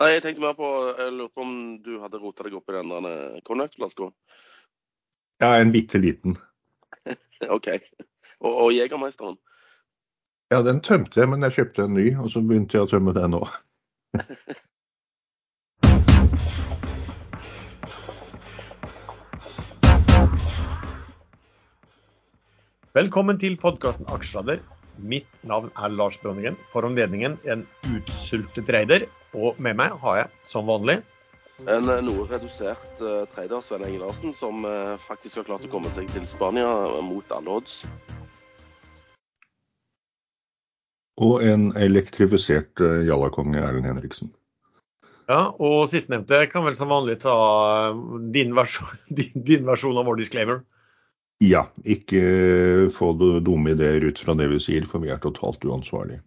Nei, jeg tenkte mer på Jeg lurte på om du hadde rota deg opp i den der konjakkflaska. Ja, en bitte liten. OK. Og, og Jegermeisteren? Ja, den tømte jeg, men jeg kjøpte en ny, og så begynte jeg å tømme den òg. Velkommen til podkasten Aksjesladder. Mitt navn er Lars Brønningen, For anledningen en utsultet trader. Og med meg har jeg, som vanlig En eh, noe redusert uh, trader, Sven Egil Larsen, som uh, faktisk har klart å komme seg til Spania mot alle odds. Og en elektrifisert uh, jallakonge, Erlend Henriksen. Ja, og sistnevnte kan vel som vanlig ta din versjon, din, din versjon av vår disclaimer. Ja, ikke få dumme ideer ut fra det vi sier, for vi er totalt uansvarlige.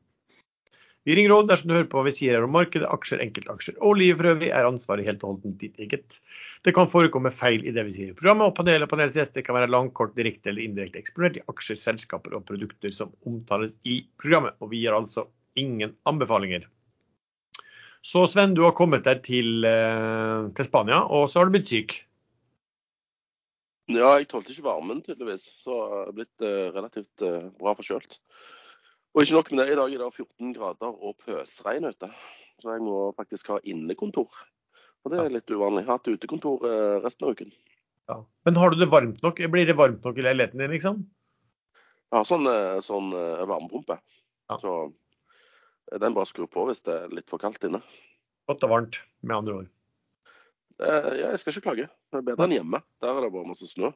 Vi ringer råd dersom du hører på hva vi sier her om markedet, aksjer, enkeltaksjer og livet for øvrig, er ansvaret helt og holdent ditt eget. Det kan forekomme feil i det vi sier i programmet, og panelet og panelets gjester kan være langt, kort, direkte eller indirekte eksponert i aksjer, selskaper og produkter som omtales i programmet. Og vi gir altså ingen anbefalinger. Så Sven, du har kommet deg til, eh, til Spania, og så har du blitt syk. Ja, jeg tålte ikke varmen, tydeligvis. Så jeg har blitt uh, relativt uh, bra forkjølt. Og ikke nok med det, i dag er det 14 grader og pøsregn ute. Så jeg må faktisk ha innekontor. Og det er litt uvanlig. Jeg har hatt utekontor uh, resten av uken. Ja. Men har du det varmt nok? Blir det varmt nok i leiligheten din, liksom? Jeg har sånn, sånn varmepumpe. Ja. Så den bare skrur på hvis det er litt for kaldt inne. Godt og varmt, med andre ord. Eh, jeg skal ikke klage. Det er bedre enn hjemme. Der er det bare masse snø.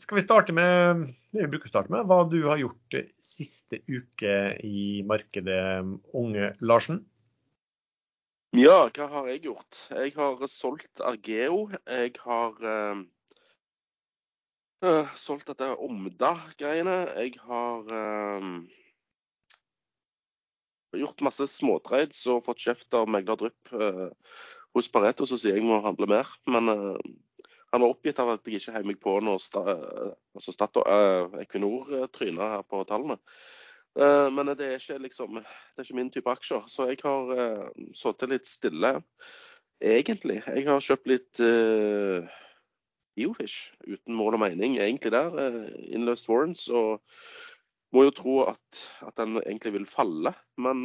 Skal vi starte med det vi bruker å starte med, hva du har gjort siste uke i markedet, unge Larsen? Ja, hva har jeg gjort? Jeg har solgt Argeo. Jeg har uh, uh, solgt dette Omda-greiene. Jeg har uh, gjort masse småtreids og fått kjeft av megler Drypp hos Pareto så sier jeg må handle mer. Men uh, han var oppgitt av at jeg ikke heiv meg på når sta, altså uh, Equinor uh, tryna her på tallene. Uh, men det er ikke liksom, det er ikke min type aksjer. Så jeg har uh, sittet litt stille, egentlig. Jeg har kjøpt litt uh, Biofish uten mål og mening, egentlig der. Uh, innløst warrants. og må jo tro at, at den egentlig vil falle, men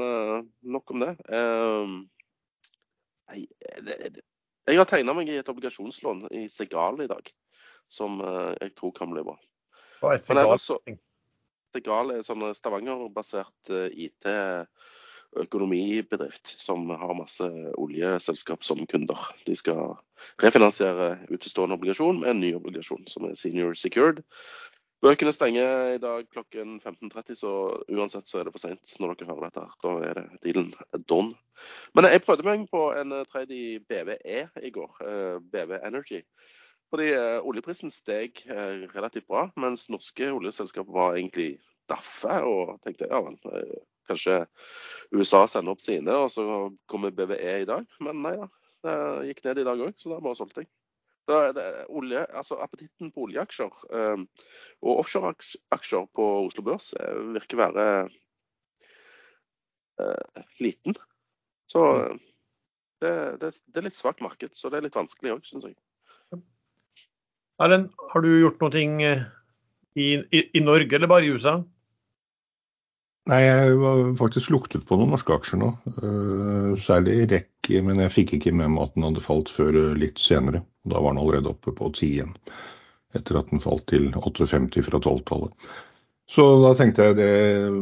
nok om det. Uh. Jeg har tegna meg i et obligasjonslån i Segal i dag, som uh, jeg tror kan bli bra. Hva er Segal? Så, Segal er sånn Stavanger-basert uh, IT økonomibedrift som har masse oljeselskap som kunder. De skal refinansiere utestående obligasjon med en ny obligasjon som er senior secured. Bøkene stenger i dag klokken 15.30, så uansett så er det for seint når dere hører dette. her. Da er det dealen done. Men jeg prøvde meg på en eh, trade i BVE i går. Eh, BV Energy. Fordi eh, oljeprisen steg relativt bra, mens norske oljeselskap var egentlig daffe. Og tenkte ja vel, kanskje USA sender opp sine, og så kommer BVE i dag. Men nei da, det gikk ned i dag òg, så da bare solgte jeg. Olje, altså Appetitten på oljeaksjer eh, og offshoreaksjer på Oslo Børs eh, virker være eh, liten. Så mm. det, det, det, er litt svakt marked, så det er litt vanskelig òg, syns jeg. Erlend, har du gjort noe i, i, i Norge eller bare i USA? Nei, jeg har faktisk luktet på noen norske aksjer nå. Særlig REC, men jeg fikk ikke med meg at den hadde falt før litt senere. Da var den allerede oppe på 10 igjen, etter at den falt til 58 fra 12-tallet. Så da tenkte jeg det,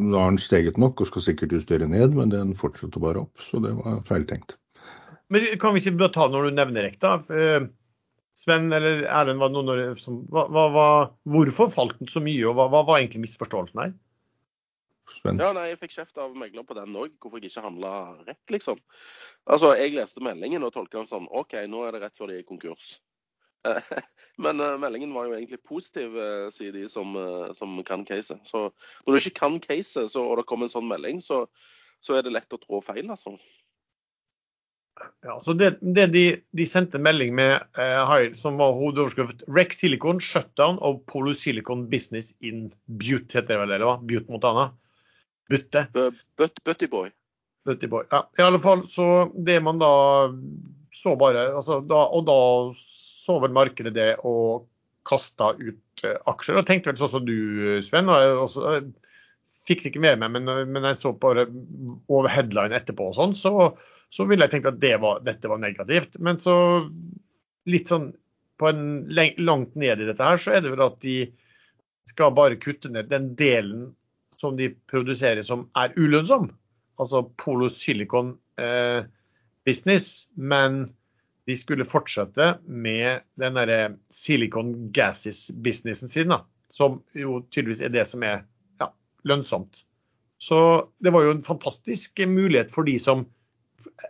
da har den steget nok og skal sikkert justere ned, men den fortsatte bare opp. Så det var feiltenkt. Men Kan vi ikke ta når du nevner da? Uh, Sven eller Erlend, hvorfor falt den så mye, og hva, hva var egentlig misforståelsen her? Spent. Ja, nei, Jeg fikk kjeft av megler på den òg, hvorfor jeg ikke handla rett, liksom. Altså, Jeg leste meldingen og tolka den sånn OK, nå er det rett før de er i konkurs. Men uh, meldingen var jo egentlig positiv, uh, sier de som, uh, som kan caset. Så når du ikke kan caset, og det kommer en sånn melding, så, så, er det lett å trå feil, altså. Ja, så det, det de, de, sendte melding med, som var hovedoverskrift Rex Silicon shutdown of Silicon business in Butte, heter det vel, eller hva? Butte Montana. Butte. Butty Boy. Dirty Boy. Ja, I alle fall, så det man da så bare altså da, Og da så vel markedet det og kasta ut uh, aksjer. Og tenkte vel sånn som du, Sven. Og også, jeg fikk det ikke med meg, men, men jeg så bare over headline etterpå og sånn, så, så ville jeg tenkt at det var, dette var negativt. Men så litt sånn på en langt ned i dette her, så er det vel at de skal bare kutte ned den delen som de produserer som er ulønnsom. Altså Polo Silicon eh, business. Men de skulle fortsette med den derre Silicon Gases-businessen sin, da, som jo tydeligvis er det som er ja, lønnsomt. Så det var jo en fantastisk mulighet for de som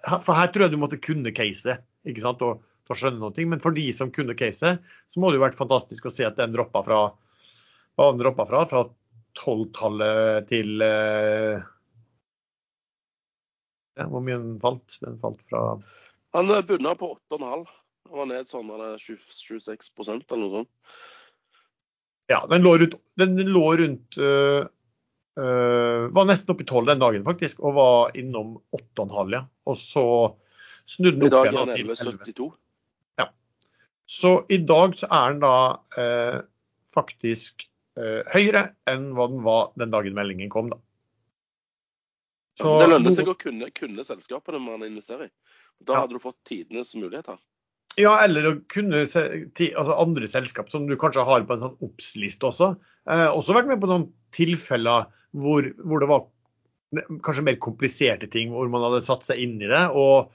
For her tror jeg du måtte kunne caset ikke sant, og, og skjønne noe. Men for de som kunne caset, så må det jo vært fantastisk å se at den droppa fra fra? Fra 12-tallet til eh, ja, Hvor mye den falt? Den falt fra Han bunna på 8,5. Han var ned sånn 26% eller noe sånt. Ja, den lå rundt, den lå rundt øh, øh, Var nesten oppe i 12 den dagen, faktisk. Og var innom 8,5, ja. Og så snudde den opp igjen. Den 11,72. Ja. Så i dag så er den da øh, faktisk Eh, høyere enn hva den var den dagen meldingen kom. da. Så, det lønner seg å kunne, kunne selskapene man investerer i. Da ja. hadde du fått tidenes muligheter. Ja, eller å kunne altså andre selskap som du kanskje har på en sånn obs-liste også. Eh, også vært med på noen tilfeller hvor, hvor, det var kanskje mer kompliserte ting, hvor man hadde satt seg inn i det. Og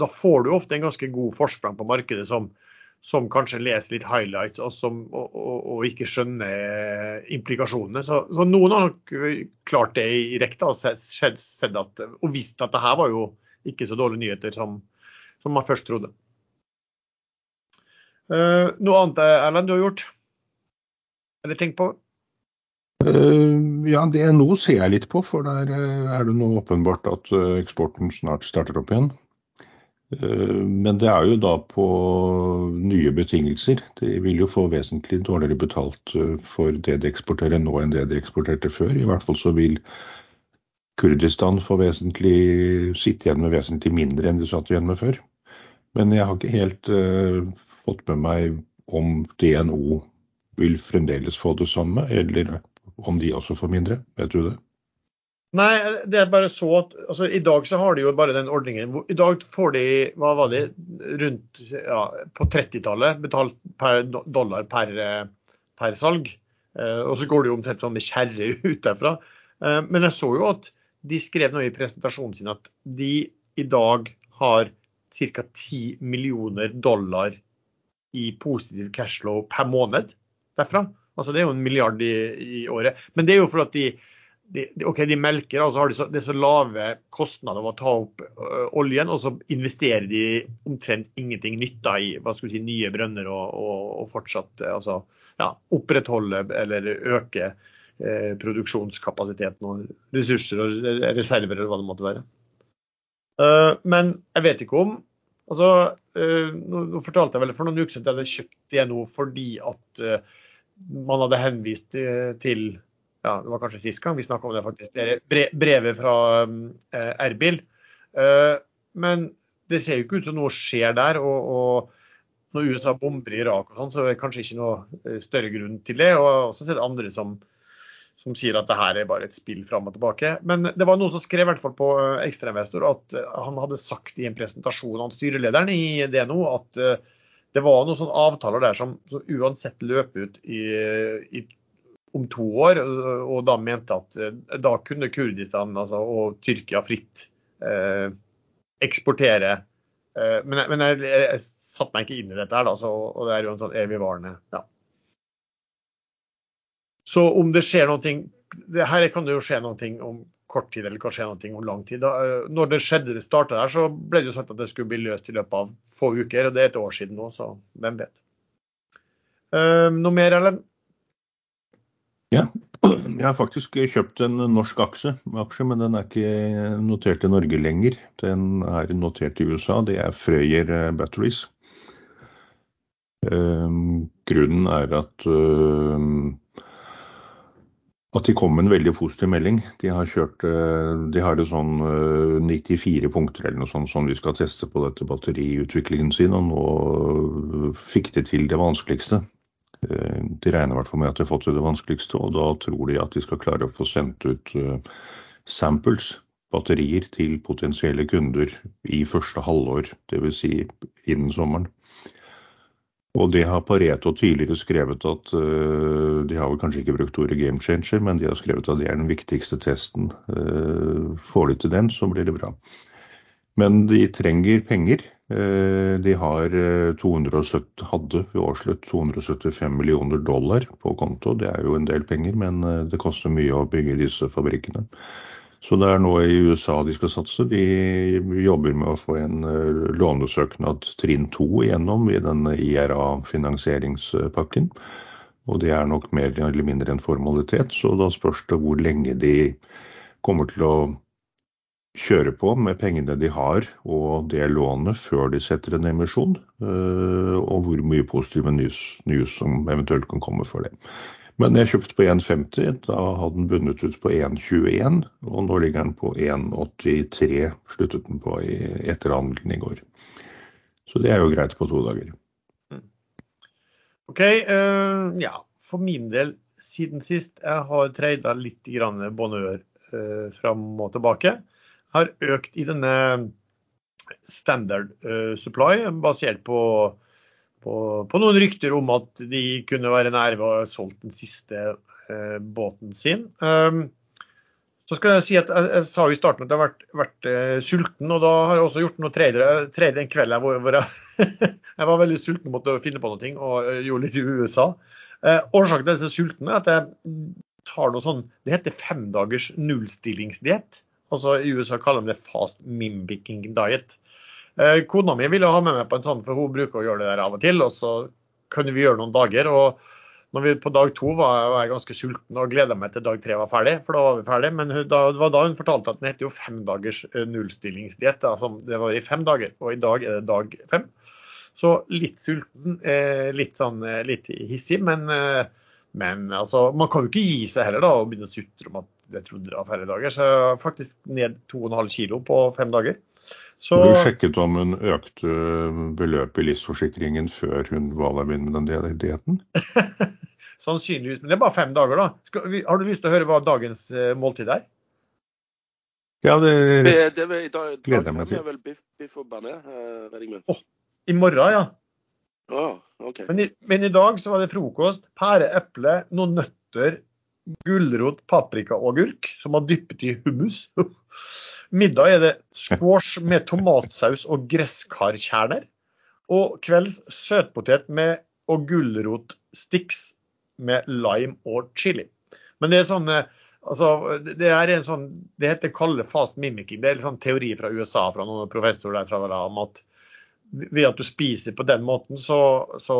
da får du ofte en ganske god forsprang på markedet som, som kanskje leser litt highlights og, som, og, og, og ikke skjønner implikasjonene. Så, så, noen har nok klart det i rekta og, og visst at det her var jo ikke så dårlige nyheter som, som man først trodde. Uh, noe annet Erlend, du har gjort? Eller tenkt på? Uh, ja, DNO ser jeg litt på, for der er det nå åpenbart at eksporten snart starter opp igjen. Eh, men det er jo da på nye betingelser. De vil jo få vesentlig dårligere betalt eh, for det de eksporterer nå enn det de eksporterte før. I hvert fall så vil Kurdistan få vesentlig, sitte igjen med vesentlig mindre enn de satt igjen med før. Men jeg har ikke helt uh, fått med meg om DNO vil fremdeles få det samme, eller om de også får mindre. Vet du det? Nei, det er bare så at altså, I dag så har de jo bare den ordningen. I dag får de hva var det, rundt ja, på 30-tallet betalt per dollar per, per salg. Eh, og så går det jo omtrent sånn med kjerre ut derfra. Eh, men jeg så jo at de skrev noe i presentasjonen sin at de i dag har ca. 10 millioner dollar i positiv cashflow per måned derfra. Altså det er jo en milliard i, i året. Men det er jo for at de de, ok, de melker, og så har de så, det så lave kostnader av å ta opp ø, oljen, og så investerer de omtrent ingenting nytt i hva skal vi si, nye brønner og, og, og fortsatt altså, ja, opprettholde eller øke eh, produksjonskapasiteten og ressurser og reserver eller hva det måtte være. Uh, men jeg vet ikke om altså, uh, nå, nå, fortalte jeg vel for noen uker siden at jeg hadde kjøpt det nå fordi at uh, man hadde henvist til ja, det var kanskje sist gang vi snakka om det, faktisk. Det er brevet fra eh, Erbil. Eh, men det ser jo ikke ut som noe skjer der. og, og når USA bomber i Irak, og sånn, så er det kanskje ikke noe eh, større grunn til det. og også sett andre som, som sier at det her er bare et spill fram og tilbake. Men det var noen som skrev i hvert fall på Ekstremvestor at han hadde sagt i en presentasjon av styrelederen i DNO at det var noen sånne avtaler der som, som uansett løper ut i, i om to år, og da mente at eh, da kunne Kurdistan altså, og Tyrkia fritt eh, eksportere. Eh, men, men jeg, jeg, jeg satte meg ikke inn i dette, her, da, så, og det er jo en sånn evigvarende ja. Så om det skjer noe det Her kan det jo skje noe om kort tid, eller kan skje noe om lang tid. Da, eh, når det skjedde, det starta der, så ble det jo sagt at det skulle bli løst i løpet av få uker. og Det er et år siden nå, så hvem vet. Uh, noe mer, Ellen? Ja, jeg har faktisk kjøpt en norsk aksje, aksje, men den er ikke notert i Norge lenger. Den er notert i USA. Det er Frøyer eh, Batteries. Um, grunnen er at um, at de kom med en veldig positiv melding. De har kjørt De har det sånn 94 punkter eller noe sånt som de skal teste på dette batteriutviklingen sin, og nå fikk de til det vanskeligste. De regner i hvert fall med at de har fått til det vanskeligste, og da tror de at de skal klare å få sendt ut samples batterier til potensielle kunder i første halvår, dvs. Si innen sommeren. Og det har Pareto tidligere skrevet at uh, De har vel kanskje ikke brukt ordet game changer, men de har skrevet at det er den viktigste testen. Får de til den, så blir det bra. Men de trenger penger. Uh, de har 270, hadde ved årsslutt 275 millioner dollar på konto. Det er jo en del penger, men det koster mye å bygge disse fabrikkene. Så det er nå i USA de skal satse. De jobber med å få en eh, lånesøknad trinn to igjennom i denne IRA-finansieringspakken. Og det er nok mer eller mindre en formalitet, så da spørs det hvor lenge de kommer til å kjøre på med pengene de har og det lånet før de setter en emisjon, eh, og hvor mye positive news, news som eventuelt kan komme for det. Men jeg kjøpte på 1,50. Da hadde den bundet ut på 1,21, og nå ligger den på 1,83. Sluttet den på etter handelen i går. Så det er jo greit på to dager. Mm. OK. Uh, ja, for min del siden sist jeg har treida litt grann bonheur uh, fram og tilbake. Har økt i denne standard uh, supply basert på på, på, noen rykter om at de kunne være nær ved å ha solgt den siste eh, båten sin. Um, så skal jeg si at jeg, jeg, sa jo i starten at jeg har vært, vært uh, sulten, og da har jeg også gjort noe tredje en kveld hvor, hvor jeg, jeg, var veldig sulten, måtte finne på noe og gjorde litt i USA. Uh, årsaken til at jeg er sulten er at jeg tar noe sånn Det heter femdagers nullstillingsdiett. Altså I USA kaller de det fast mimicking diet. Eh, kona mi ville ha med meg på en sånn, for hun bruker å gjøre det der av og til. Og så kunne vi gjøre noen dager. og når vi På dag to var jeg ganske sulten og gleda meg til dag tre var ferdig. for da var vi ferdig, Men hun, da, det var da hun fortalte at den heter jo femdagers eh, nullstillingsdiett. Altså, det var i fem dager, og i dag er det dag fem. Så litt sulten, eh, litt sånn litt hissig, men, men altså, man kan jo ikke gi seg heller da og begynne å sutre om at jeg trodde det var færre dager. Så jeg var faktisk ned 2,5 kilo på fem dager. Så... Du sjekket om hun økte beløpet i livsforsikringen før hun valgte der med den dietten? Sannsynligvis, men det er bare fem dager, da. Skal, har du lyst til å høre hva dagens uh, måltid er? Ja, det, det, det, det da, gleder jeg meg til. vel biff, biff og bearnés, uh, oh, I morgen, ja. Oh, okay. men, i, men, i, dag så var det frokost. Pære, eple, noen nøtter, gulrot, paprika og agurk som var dyppet i hummus. Middag er det squash med tomatsaus og gresskarkjerner. Og kvelds søtpotet med og gulrotsticks med lime og chili. Men det er sånn altså, det er en sånn, det heter kalde fast mimicking. Det er en sånn teori fra USA fra noen professorer der fra om at ved at du spiser på den måten, så, så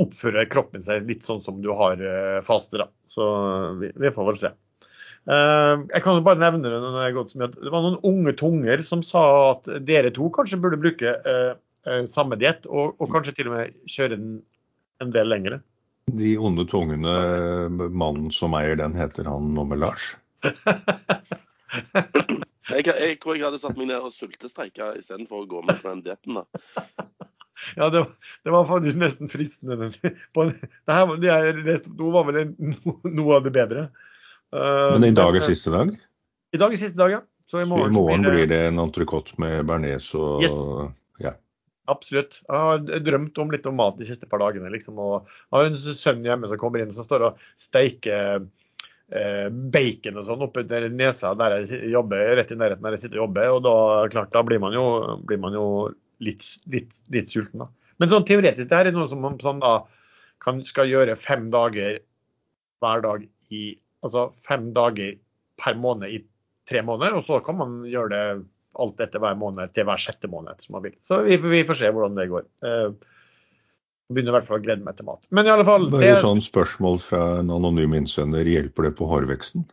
oppfører kroppen seg litt sånn som du har eh, faste. da. Så vi, vi får vel se. Eh, jeg kan jo bare nevne det når jeg går gått med. Det var noen unge tunger som sa at dere to kanskje burde bruke eh, samme diett, og, og, kanskje til og med kjøre den en del lengre. De onde tungene, mannen som eier den, heter han noe med Lars? jeg, jeg, tror jeg hadde satt meg ned og sultestreika istedenfor å gå med på den dietten. Ja, det, det, var faktisk nesten fristende. På, det her, det jeg leste nå, var vel en, noe av det bedre. Uh, Men i dag er siste dag? I dag er siste dag, ja. Så i morgen, så i morgen blir, det... blir det en entrecôte med bearnés og yes. ja. Absolutt. Jeg har drømt om litt om mat de siste par dagene. Liksom, og jeg har en sønn hjemme som kommer inn som står og steiker eh, bacon og sånn oppunder nesa der jeg jobber, rett i nærheten der jeg sitter og jobber. Og da, klart, da blir man jo, blir man jo litt, litt, litt, sulten. Da. Men sånn teoretisk, det her er noe som man sånn, da, kan, skal gjøre fem dager hver dag i altså fem dager per måned i tre måneder. Og så kan man gjøre det alt etter hver måned til hver sjette måned som man vil. Så vi, vi får se hvordan det går. Eh, begynner i hvert fall å glede meg til mat. Men i alle fall Bare et sånn spørsmål fra en anonym innsender. Hjelper det på hårveksten?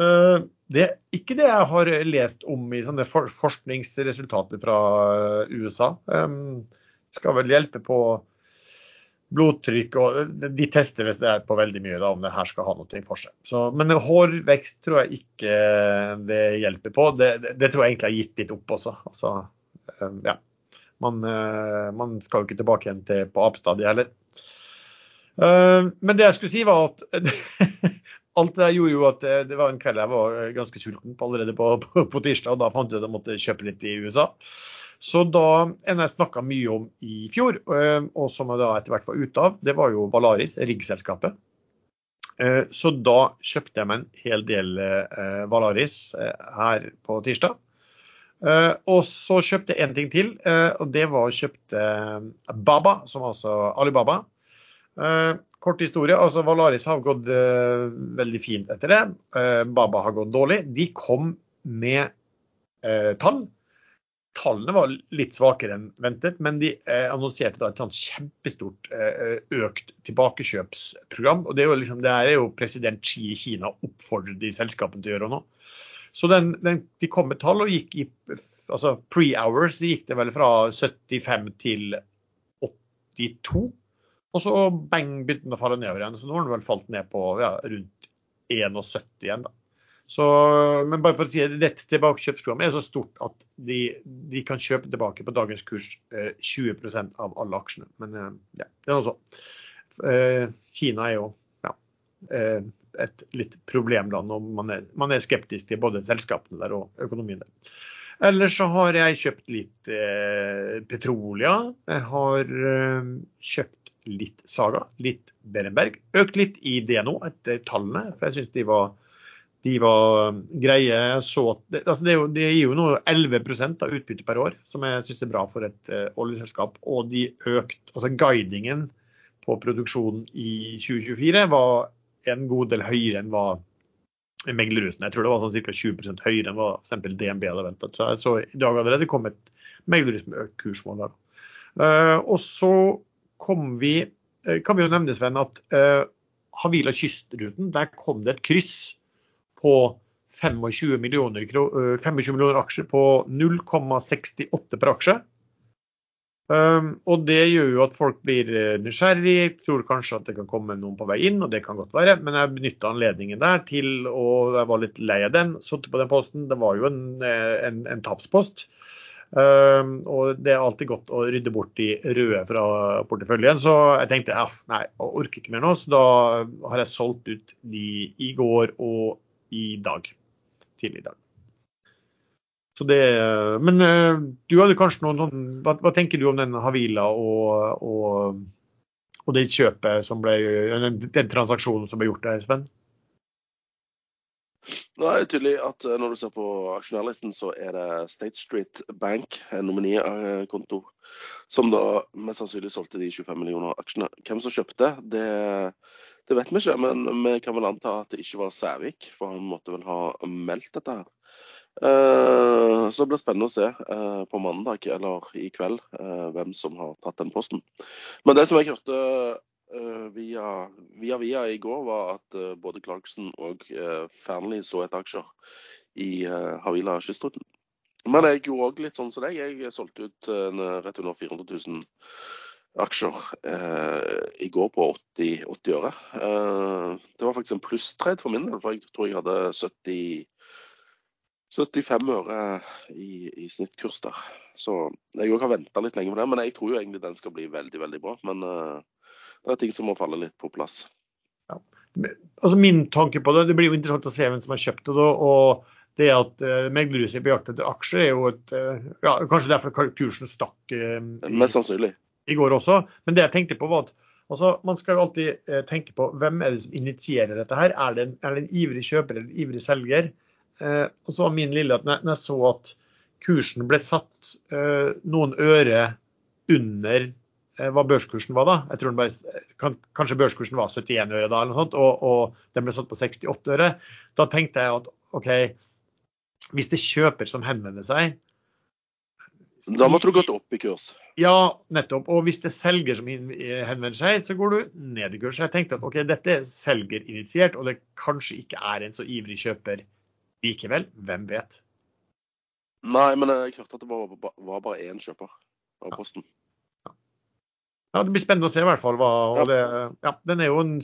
Uh, det er ikke det jeg har lest om i sånne for forskningsresultater fra USA. Det skal vel hjelpe på blodtrykk og De tester hvis det er på veldig mye da, om det her skal ha noe for seg. Så, men hårvekst tror jeg ikke det hjelper på. Det, det, det tror jeg egentlig har gitt litt opp også. Altså, eh, ja. man, eh, man, skal jo ikke tilbake igjen til på apestadiet heller. Eh, men det jeg skulle si, var at alt det der gjorde jo at det var en kveld jeg var ganske sulten på allerede på, på, på tirsdag. og Da fant jeg ut at jeg måtte kjøpe litt i USA. Så da en jeg snakka mye om i fjor, eh, og som jeg da etter hvert var ute av, det var jo Valaris, riggselskapet. Eh, så da kjøpte jeg meg en hel del eh, Valaris her på tirsdag. Og så kjøpte jeg en ting til, og det var kjøpte Baba, som altså Alibaba. Kort historie. altså Valaris har gått veldig fint etter det. Baba har gått dårlig. De kom med tall Tallene var litt svakere enn ventet, men de annonserte da et sånt kjempestort økt tilbakekjøpsprogram. og Det er jo, liksom, det er jo president Xi i Kina oppfordret de selskapene til å gjøre nå. Så den, den, De kom med tall og gikk i altså pre-hours gikk det vel fra 75 til 82. Og så bang, begynte den å falle nedover igjen. Så nå har den vel falt ned på ja, rundt 71 igjen. da. Så, men bare for å si det, dette tilbakekjøpsprogrammet er så stort at de, de, kan kjøpe tilbake på dagens kurs eh, 20% av alle aksjene. Men eh, ja, det er noe så. Eh, Kina er jo ja, eh, et litt problemland, og man er, man er, skeptisk til både selskapene der og økonomien der. Ellers så har jeg kjøpt litt eh, Petrolia. Jeg har eh, kjøpt litt Saga, litt Berenberg. Økt litt i DNO etter tallene, for jeg syns de de var um, greie. Så, det, altså det, det, gir jo nå 11 av utbyttet per år, som jeg syns er bra for et uh, oljeselskap. Og de økt, altså guidingen på produksjonen i 2024 var en god del høyere enn hva meglerhusene Jeg tror det var sånn ca. 20 høyere enn hva f.eks. DNB hadde ventet. Så, så i dag allerede kom et meglerhus med økt kursmål. Uh, og så kom vi, uh, kan vi jo nevne Sven, at uh, Havila kystruten, der kom det et kryss på 25 millioner, 25 millioner aksjer på 0,68 per aksje. Um, og det gjør jo at folk blir nysgjerrig, tror kanskje at det kan komme noen på vei inn, og det kan godt være. Men jeg benytta anledningen der til, å var litt lei av den, satte på den posten. Det var jo en, en, en tapspost. Um, og det er alltid godt å rydde bort de røde fra porteføljen. Så jeg tenkte ja, nei, jeg orker ikke mer nå, så da har jeg solgt ut de i går og i dag. Tidlig i dag. Så det, men eh, du hadde kanskje noen noen hva, hva, tenker du om den Havila og, og, og det kjøpet som ble den, den, transaksjonen som ble gjort der, Sven? Det er det tydelig at eh, når du ser på aksjonærlisten, så er det State Street Bank, en nominikonto, som da mest sannsynlig solgte de 25 millioner aksjene. Hvem som kjøpte, det det vet vi ikke, men vi kan vel anta at det ikke var Sævik, for han måtte vel ha meldt dette her. Eh, så det blir spennende å se eh, på mandag eller i kveld eh, hvem som har tatt den posten. Men det som jeg hørte via, via, via i går, var at både Clarkson og Fearnley så etter aksjer i Havila kystruten. Men jeg gjorde òg litt sånn som deg. Jeg solgte ut rett under 400 000 aksjer eh, i går på 80, 80 øre. Eh, det var faktisk en plusstrade for min del, for jeg tror jeg hadde 70, 75 øre i, i snittkurs der. Så jeg òg har venta litt lenge på det, men jeg tror jo egentlig den skal bli veldig, veldig bra. Men eh, det er ting som må falle litt på plass. Ja. Altså Min tanke på det, det blir jo interessant å se hvem som har kjøpt det. og det at uh, meglerhuset er på jakt etter aksjer, er jo et uh, ja, Kanskje derfor kursen stakk. Uh, Mest sannsynlig i går også. Men det jeg tenkte på var at altså, man skal jo alltid eh, tenke på hvem er det som initierer dette her. Er det en, er det en ivrig kjøper eller en ivrig selger? Eh, og så var min lille at når jeg så at kursen ble satt eh, noen øre under eh, hva børskursen var da. Jeg tror bare, kan, Kanskje børskursen var 71 øre da, eller noe sånt, og, og den ble satt på 68 øre. Da tenkte jeg at OK, hvis det er kjøper som henvender seg, da måtte du gått opp i kurs? Ja, nettopp. Og hvis det er selger som henvender seg, så går du ned i kurs. Jeg tenkte at ok, dette er selgerinitiert, og det kanskje ikke er en så ivrig kjøper likevel. Hvem vet? Nei, men jeg hørte at det var, var bare én kjøper av posten. Ja, Det blir spennende å se i hvert fall. hva, det, ja, Den er jo en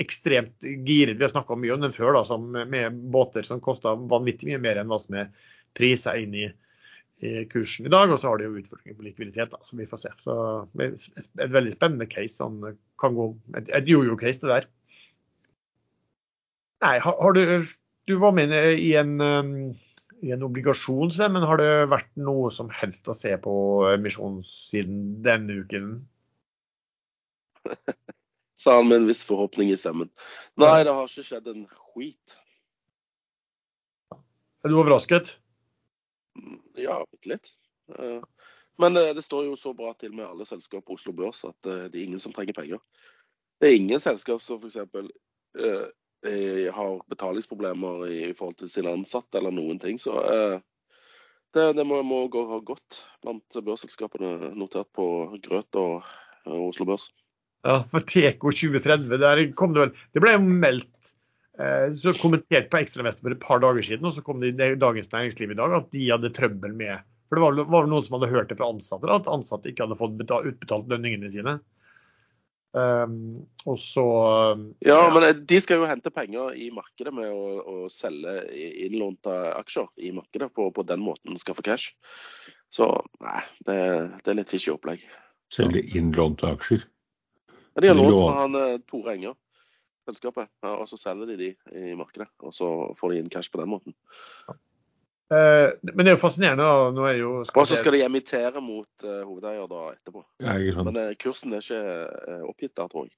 ekstremt giret. Vi har snakka mye om den før, da, som, med båter som koster vanvittig mye mer enn hva som er prisa inn i, i, kursen i dag. Og så har de jo utfordringer på likviditet, da, som vi får se. Så Et veldig spennende case. Sånn, kan gå, Et, et jojo-case, det der. Nei, har, har, du Du var med i en i en obligasjon, men har det vært noe som helst å se på emisjonssiden denne uken? Sa han med en viss forhåpning i stemmen. Nei, det har ikke skjedd en skit. Er du overrasket? Ja, bitte litt. Eh, men eh, det står jo så bra til med alle selskap på Oslo Børs at eh, det er ingen som trenger penger. Det er ingen selskap som f.eks. har betalingsproblemer i forhold til sine ansatte eller noen ting. Så det, det må, må, gå godt blant børsselskapene notert på Grøt og Oslo Børs. Ja, for Teco 2030, der kom det vel Det ble jo meldt eh, så kommentert på Ekstramester for et par dager siden, og så kom det i Dagens Næringsliv i dag at de hadde trøbbel med For det var, vel noen som hadde hørt det fra ansatte, at ansatte ikke hadde fått betalt, utbetalt lønningene sine. Um, og så Ja, men eh, de skal jo hente penger i markedet med å, å selge innlånte aksjer i markedet på, på den måten skaffe cash. Så nei, det, det er litt fishy opplegg. Selge innlånte aksjer? Ja, de har lånt fra han eh, Tore Enger, selskapet, ja, og så selger de de i markedet. Og så får de inn cash på den måten. Uh, men det er jo fascinerende. Nå er jo, og så skal de emittere mot uh, hovedeier da etterpå. Ja, men uh, kursen er ikke uh, oppgitt der, tror jeg.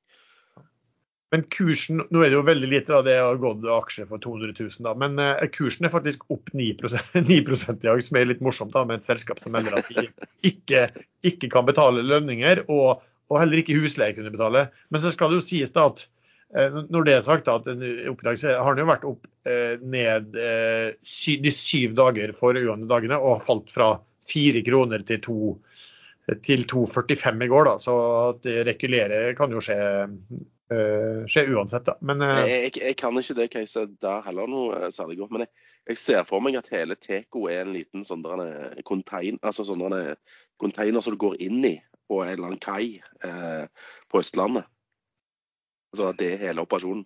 Men kursen, nå er det jo veldig lite, da, det har gått aksjer for 200 000, da, men kursen er faktisk opp 9%, 9% i dag, som er litt morsomt da, med et selskap som melder at de ikke, ikke kan betale lønninger og og heller ikke husleie kunne betale. Men så skal det jo sies da at eh, når det er sagt, da, at oppdrag, så har den jo vært opp eh, ned eh, de syv dager foregående dagene og falt fra fire kroner til to til 2,45 i går, da, så at det regulere kan jo skje, skje uansett. da. Men, jeg, jeg, kan ikke det caset der heller noe særlig godt. Men jeg, jeg, ser for meg at hele Teco er en liten sånn container, altså sånn container som du går inn i på en eller annen kai eh, på Østlandet. Altså det er hele operasjonen.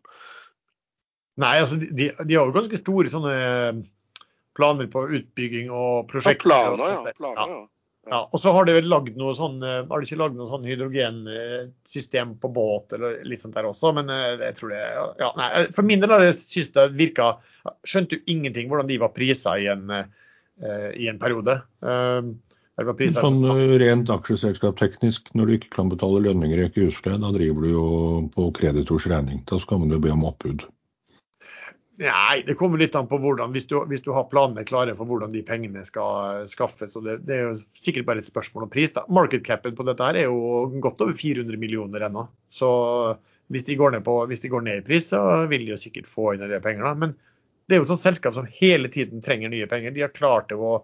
Nei, altså de, de har jo ganske store sånne planer på utbygging og prosjekter. Ja, planer, ja. Planer, ja. Ja, og så har de lagd noe sånn, eh, har de ikke lagd noe sånn hydrogensystem på båt eller litt sånt der også, men eh, jeg tror det ja, nei, For min del har jeg syntes det virka Skjønte jo ingenting hvordan de var prisa i en, i en periode. Uh, Sånn eh, rent aksjeselskap teknisk, når du ikke kan betale lønninger i ikke husleie, da driver du jo på kreditors regning. Da skal man jo be om oppbud. Nei, det kommer litt an på hvordan, hvis du, hvis du har planene klare for hvordan de pengene skal skaffes. og det, det, er jo sikkert bare et spørsmål om pris. da. Market capen på dette her er jo godt over 400 millioner ennå. Så hvis de, på, hvis de går ned i pris, så vil de jo sikkert få inn en del penger. da. Men det er jo et sånt selskap som hele tiden trenger nye penger. De har klart det å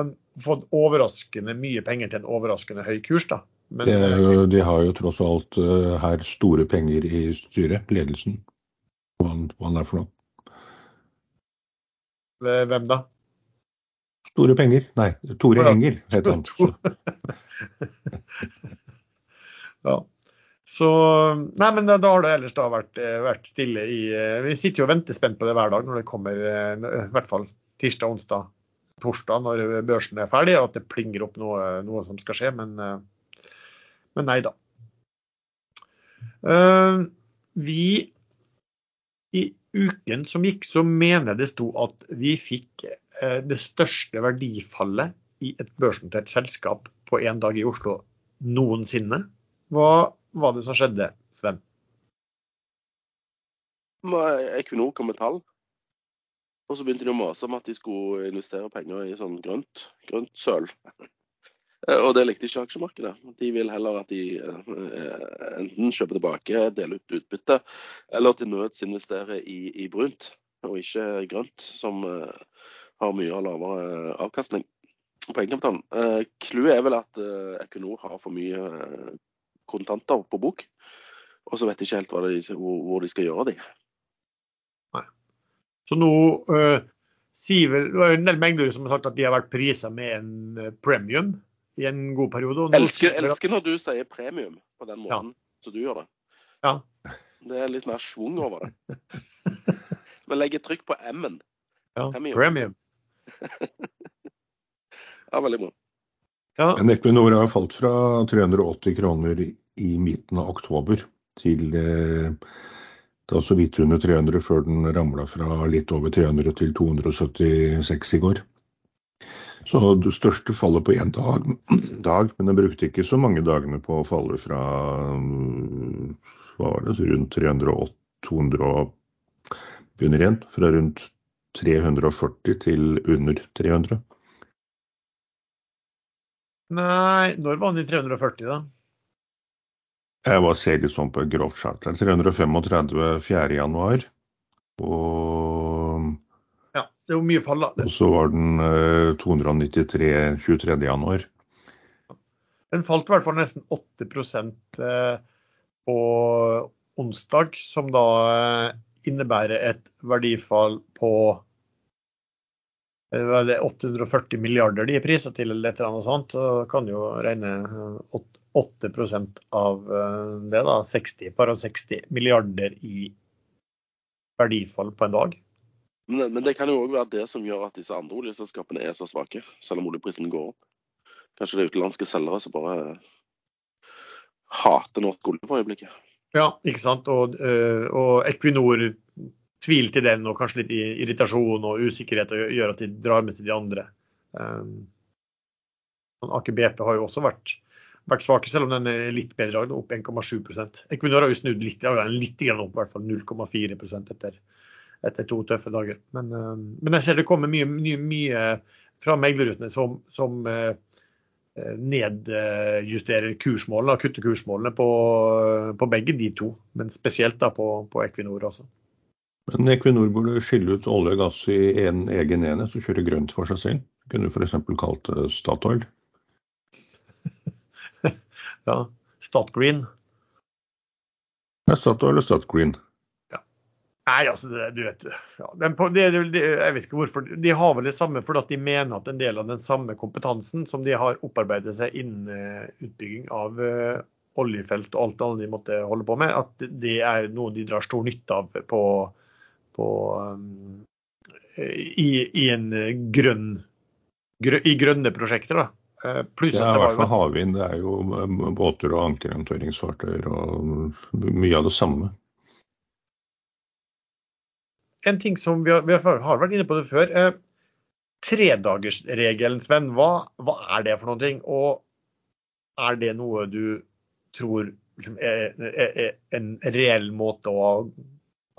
en, fått overraskende mye penger til en overraskende høy kurs. da. Men, det, eh, de har jo tross alt uh, her store penger i styret, ledelsen. Hva, hva han er for noe. Hvem da? Store penger. Nei, Tore ja. Enger heter han. ja. Så Nei, men da, da har det ellers da vært, eh, vært, stille i Vi sitter jo og venter spent på det hver dag når det kommer, i hvert fall tirsdag, onsdag, torsdag når børsen er ferdig, at det plinger opp noe, noe som skal skje. Men, eh, men nei da. Uh, vi i uken som gikk, så mener det sto at vi fikk uh, det største verdifallet i et børsnotert selskap på én dag i Oslo noensinne. Hva var det som skjedde, Sven? Equinor kom med tall. Og så begynte de å mase om at de skulle investere penger i sånn grønt, grønt søl. Eh, og det likte ikke aksjemarkedet. De vil heller at de eh, enten kjøper tilbake, deler ut utbytte, eller til nøds investerer i, i, brunt og ikke grønt, som eh, har mye lavere avkastning på egenkapitalen. Clouet er vel at Equinor har for mye kontanter på bok, og så vet de ikke helt de, hvor de skal gjøre de. Så nå uh, sier vel, Det er en del mengder som har sagt at de har vært prisa med en eh, premium i en god periode. og nå Elsker, at- elsker når du sier premium på den måten som du gjør det. Ja. Det er litt mer schwung over det. Men legger trykk på M-en. Ja, Premium. premium. Ja, veldig bra. Ja, Men Equinor har falt fra 380 kroner i midten av oktober til eh, det så vidt under 300 før den ramla fra litt over 300 til 276 i går. Så det største fallet på én dag, dag, men den brukte ikke så mange dagene på å falle fra hva var det, rundt 300 og 200 og begynner igjen. Fra rundt 340 til under 300. Nei, når var den i 340, da? Jeg var sånn på grovt charter. 335 4. januar. Og, Ja, det er jo mye fall, da. og så var den eh, 293 23. januar. Den falt i hvert fall nesten 8 eh, på onsdag, som da eh, innebærer et verdifall på eh, er 840 milliarder de er priser til, eller et eller annet sånt. Så kan du jo regne eh, 8% av eh, det, da. 60, par og 60 milliarder i verdifall på en dag. Men, men det kan jo òg være det som gjør at disse andre oljeselskapene er så svake, selv om oljeprisen går opp. Kanskje det er utenlandske selgere som bare hater norsk olje for øyeblikket. Ja, ikke sant. Og, øh, og Equinor, tvil til den og kanskje litt irritasjon og usikkerhet og gjør at de drar med seg de andre. Aker BP har jo også vært, vært svake, selv om den er litt bedre, i opp 1,7% Equinor har jo snudd litt, ja, litt opp, i hvert fall 0,4 etter, etter to tøffe dager. Men, um, men jeg ser det kommer mye, mye, mye fra meglerutene som, som uh, nedjusterer kursmålene kutter kursmålene på, på begge de to, men spesielt da på, på Equinor også. Men Equinor burde skille ut olje og gass i en egen enhet og kjøre grønt for seg selv. Kunne f.eks. kalt det Statoil. Ja, Statgreen. Statoil eller Statgreen. Nei, altså, det, du vet ja, den på, det, det, Jeg vet ikke hvorfor. De har vel det samme fordi at de mener at en del av den samme kompetansen som de har opparbeidet seg innen eh, utbygging av eh, oljefelt og alt annet de måtte holde på med, at det er noe de drar stor nytte av på, på um, i, i en grønn grø, I grønne prosjekter, da. Eh, Pluss at det var fall havvind. Det er jo eh, båter og ankerhåndteringsfartøyer og mye av det samme. en ting som vi har, vi har vært inne på det før. Eh, Tredagersregelen, Sven. Hva, hva er det for noen ting? Og er det noe du tror liksom, er, er, er en reell måte å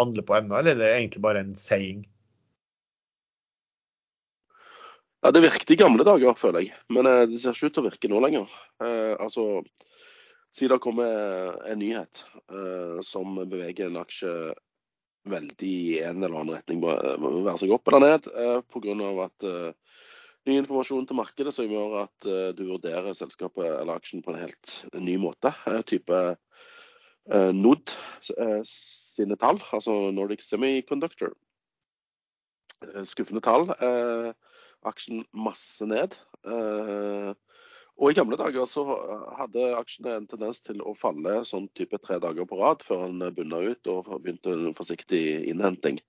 handle på ennå, eller er det egentlig bare en saying? Ja, Det virket i gamle dager, føler jeg. Men eh, det ser ikke ut til å virke nå lenger. Eh, altså, Siden det kommer en nyhet eh, som beveger en aksje veldig i en eller annen retning, må være seg opp eller ned, eh, pga. at eh, ny informasjon til markedet som gjør at eh, du vurderer selskapet eller aksjen på en helt ny måte. Eh, type eh, NOD eh, sine tall, altså Nordic Semiconductor. Eh, skuffende tall. Eh, aksjen masse ned. Eh, og I gamle dager så hadde aksjene en tendens til å falle sånn type tre dager på rad før den bunna ut og begynte en forsiktig innhenting.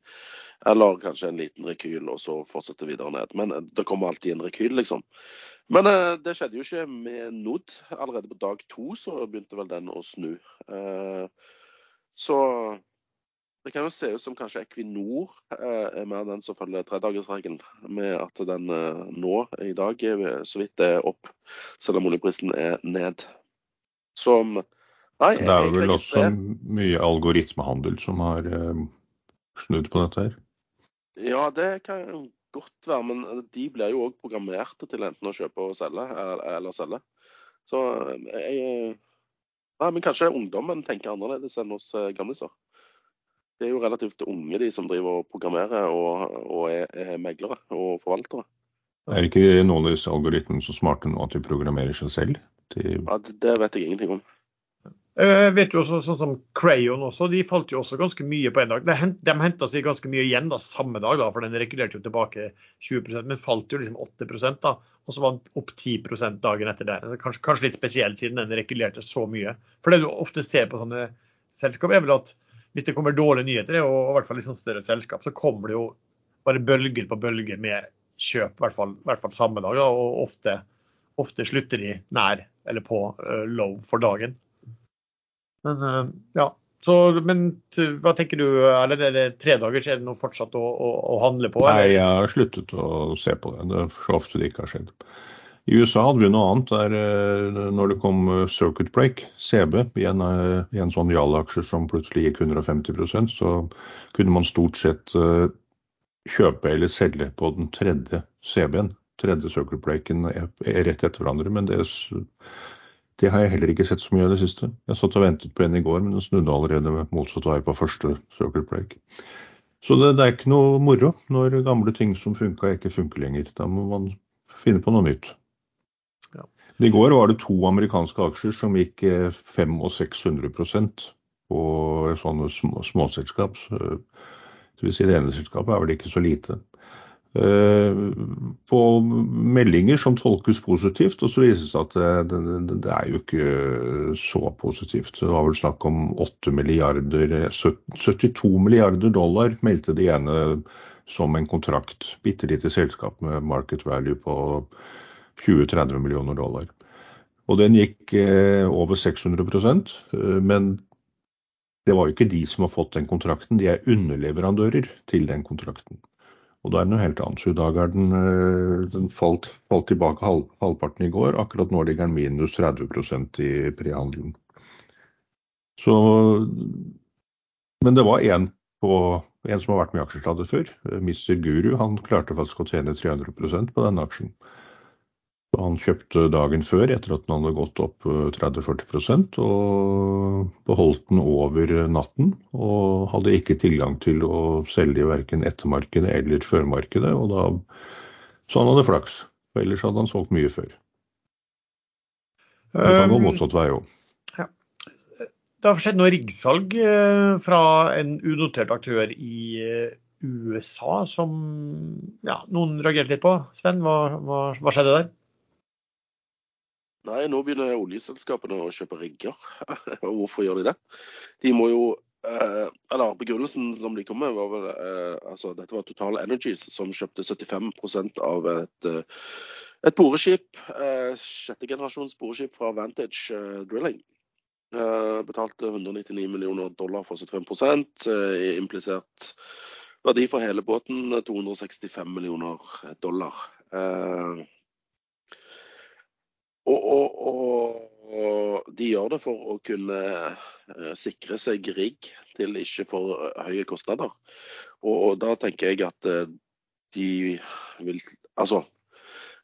Eller kanskje en liten rekyl, og så fortsette videre ned. Men eh, det kommer alltid en rekyl, liksom. Men eh, det skjedde jo ikke med NOD. Allerede på dag to så begynte vel den å snu. Eh, så det kan jo se ut som kanskje Equinor eh, er mer den som følger tredagersregelen, med at den eh, nå i dag så vidt er opp, selv om oljeprisen er ned. Som Nei, Det er vel også mye algoritmehandel som har eh, snudd på dette her. Ja, det kan godt være, men de blir jo òg programmerte til enten å kjøpe og selge, eller, eller selge. Så jeg Nei, men kanskje ungdommen tenker annerledes enn oss eh, gamliser. Det er jo relativt unge, de som driver og programmerer og, og er, er meglere og forvaltere. Er ikke noen av disse algoritmene så smarte nå at de programmerer seg selv? De, Ja, det, vet jeg ingenting om. Jeg vet jo også, sånn som Crayon også, de falt jo også ganske mye på en dag. De, hent, de henta seg ganske mye igjen da, samme dag, da, for den regulerte jo tilbake 20% men falt jo liksom 8% da, og så var den opp 10 dagen etter der. Kanskje, kanskje, litt spesielt siden den regulerte så mye. For det du ofte ser på sånne selskap, er vel at hvis det kommer dårlige nyheter, og i hvert fall i sånn større selskap, så kommer det jo bare bølger på bølger med kjøp, i hvert fall, i hvert fall samme dag. Og ofte, ofte, slutter de nær eller på uh, low for dagen. Men uh, ja. Så, men hva tenker du, eller er det tre dager, så er det noe fortsatt å, å, å handle på? Eller? Nei, jeg har sluttet å se på det. Det er så ofte det ikke har skjedd. I USA hadde vi noe annet der eh, når det kom circuit break, CB, i en, i en sånn Jal-aksje som plutselig gikk 150% så kunne man stort sett kjøpe eller selge på den tredje CB-en. Tredje circuit breaken er rett etter hverandre. Men det, det, har jeg heller ikke sett så mye av det siste. Jeg satt og ventet på en i går, men den snudde allerede motsatt vei på første circuit break. Så det, det, er ikke noe moro når gamle ting som funka, ikke funker lenger. Da må man finne på noe nytt. Ja. I går var det to amerikanske aksjer som gikk 500 og 600% på sånne småselskap. Så si det ene selskapet er vel ikke så lite. Eh, på meldinger som tolkes positivt, og så vises det at det, det, det, er jo ikke så positivt. Det var vel snakk om 8 milliarder 72 milliarder dollar meldte det ene som en kontrakt. Bitte lite selskap med market value på 20-30 millioner dollar. Og den gikk eh, over 600 eh, men det var jo ikke de som har fått den kontrakten, de er underleverandører til den kontrakten. Og da er det noe helt annet. Så i dag er den, eh, den falt, falt, tilbake halv, halvparten i går. Akkurat nå ligger den minus 30% i prehandelen. Så Men det var en, på, en som har vært med i aksjesladdet før, Mr. Guru. Han klarte faktisk å tjene 300% på denne aksjen. Han kjøpte dagen før etter at den hadde gått opp 30-40 eh, og beholdt den over natten. Og hadde ikke tilgang til å selge verken ettermarkedet eller førmarkedet. Og da, så han hadde flaks. For ellers hadde han solgt mye før. Det kan gå um, motsatt vei òg. Ja. Det har skjedd noe riggsalg eh, fra en unotert aktør i eh, USA som ja, noen reagerte litt på. Sven, hva, hva, hva skjedde der? Nei, nå begynner oljeselskapene å kjøpe rigger. Og hvorfor gjør de det? De må jo eh, Eller begrunnelsen som de kom med, var vel eh, altså Dette var Total Energies som kjøpte 75% av et, eh, et boreskip. Eh, sjette generasjons boreskip fra Vantage eh, Drilling. Eh, betalte 199 millioner dollar for 75% eh, Implisert verdi for hele båten 265 millioner dollar. Eh, og, og, og, de gjør det for å kunne uh, sikre seg rigg til ikke for høye kostnader. Og, da tenker jeg at uh, de vil Altså,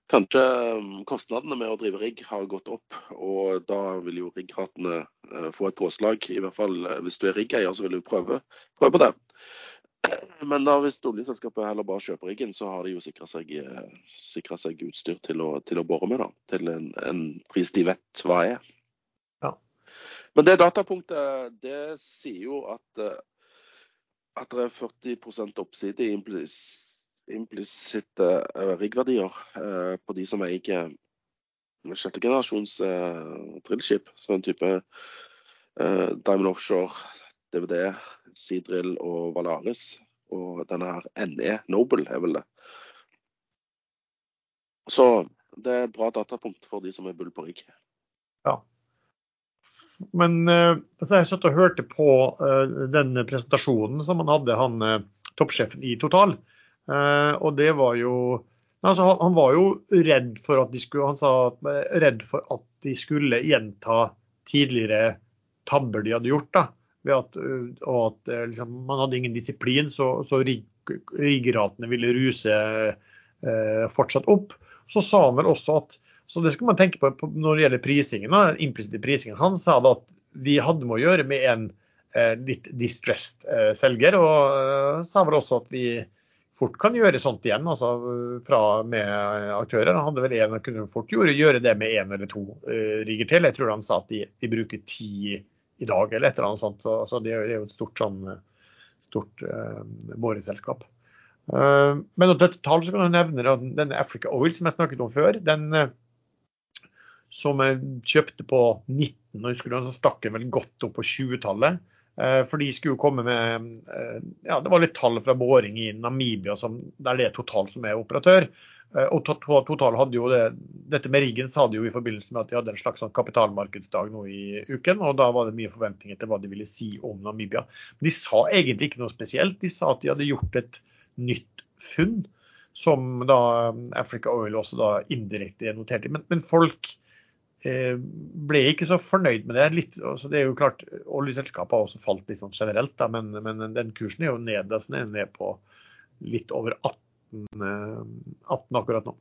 kanskje um, kostnadene med å drive rigg har gått opp, og da vil jo riggratene få et påslag. I hvert fall hvis du er riggeier, så vil du prøve, prøve det. Men da hvis oljeselskapet heller bare kjøper riggen, så har de jo sikra seg, eh, seg, utstyr til å, til å bore med. da, Til en, en, pris de vet hva er. Ja. Men det datapunktet det sier jo at, eh, at det er 40 oppside i implisitte uh, riggverdier uh, på de som eier sjette generasjons uh, drillskip. Sånn type uh, Diamond Offshore, DVD, Seadrill og Valaris. Og denne her NE Noble er vel det. Så det er et bra datapunkt for de som er bull på rigg. Ja. Men uh, altså jeg satt og hørte på uh, den presentasjonen som han hadde, han uh, toppsjefen i Total. og det var jo altså, han, han, var jo redd for at de skulle Han sa redd for at de skulle gjenta tidligere tabber de hadde gjort. da ved at, og at liksom, man hadde ingen disiplin, så, så riggratene ville ruse eh, fortsatt opp. Så sa han vel også at så det skal man tenke på, når det gjelder prisingen, implisitte prisingen. Han sa da at vi hadde med å gjøre med en eh, litt distressed eh, selger, og sa vel også at vi fort kan gjøre sånt igjen, altså fra med aktører. Han hadde vel en, kunne fort gjøre, gjøre det med én eller to rigger til. Jeg tror han sa at de, de bruker ti i dag, eller et eller annet sånt. Så, så det, er, jo et stort, sånn, stort uh, boreselskap. Uh, men til tall så kan jeg nevne den Africa Oil som jeg snakket om før. den uh, som jeg kjøpte på 19, og husker du, så stakk den vel godt opp på 20-tallet. Eh, for de skulle jo komme med eh, ja, Det var litt tall fra boring i Namibia, som, der det er Total som er operatør. Eh, og Total hadde jo det, Dette med riggen sa de jo i forbindelse med at de hadde en slags sånn kapitalmarkedsdag nå i uken. og Da var det mye forventninger til hva de ville si om Namibia. Men de sa egentlig ikke noe spesielt. De sa at de hadde gjort et nytt funn, som da Africa Oil også da indirekte noterte. Men, men folk Eh, ble ikke så fornøyd med det. Litt, altså det er jo klart, Oljeselskapet har også falt litt sånn generelt, da, men, men, den kursen er jo ned, er ned på litt over 18, 18 eh, akkurat nå.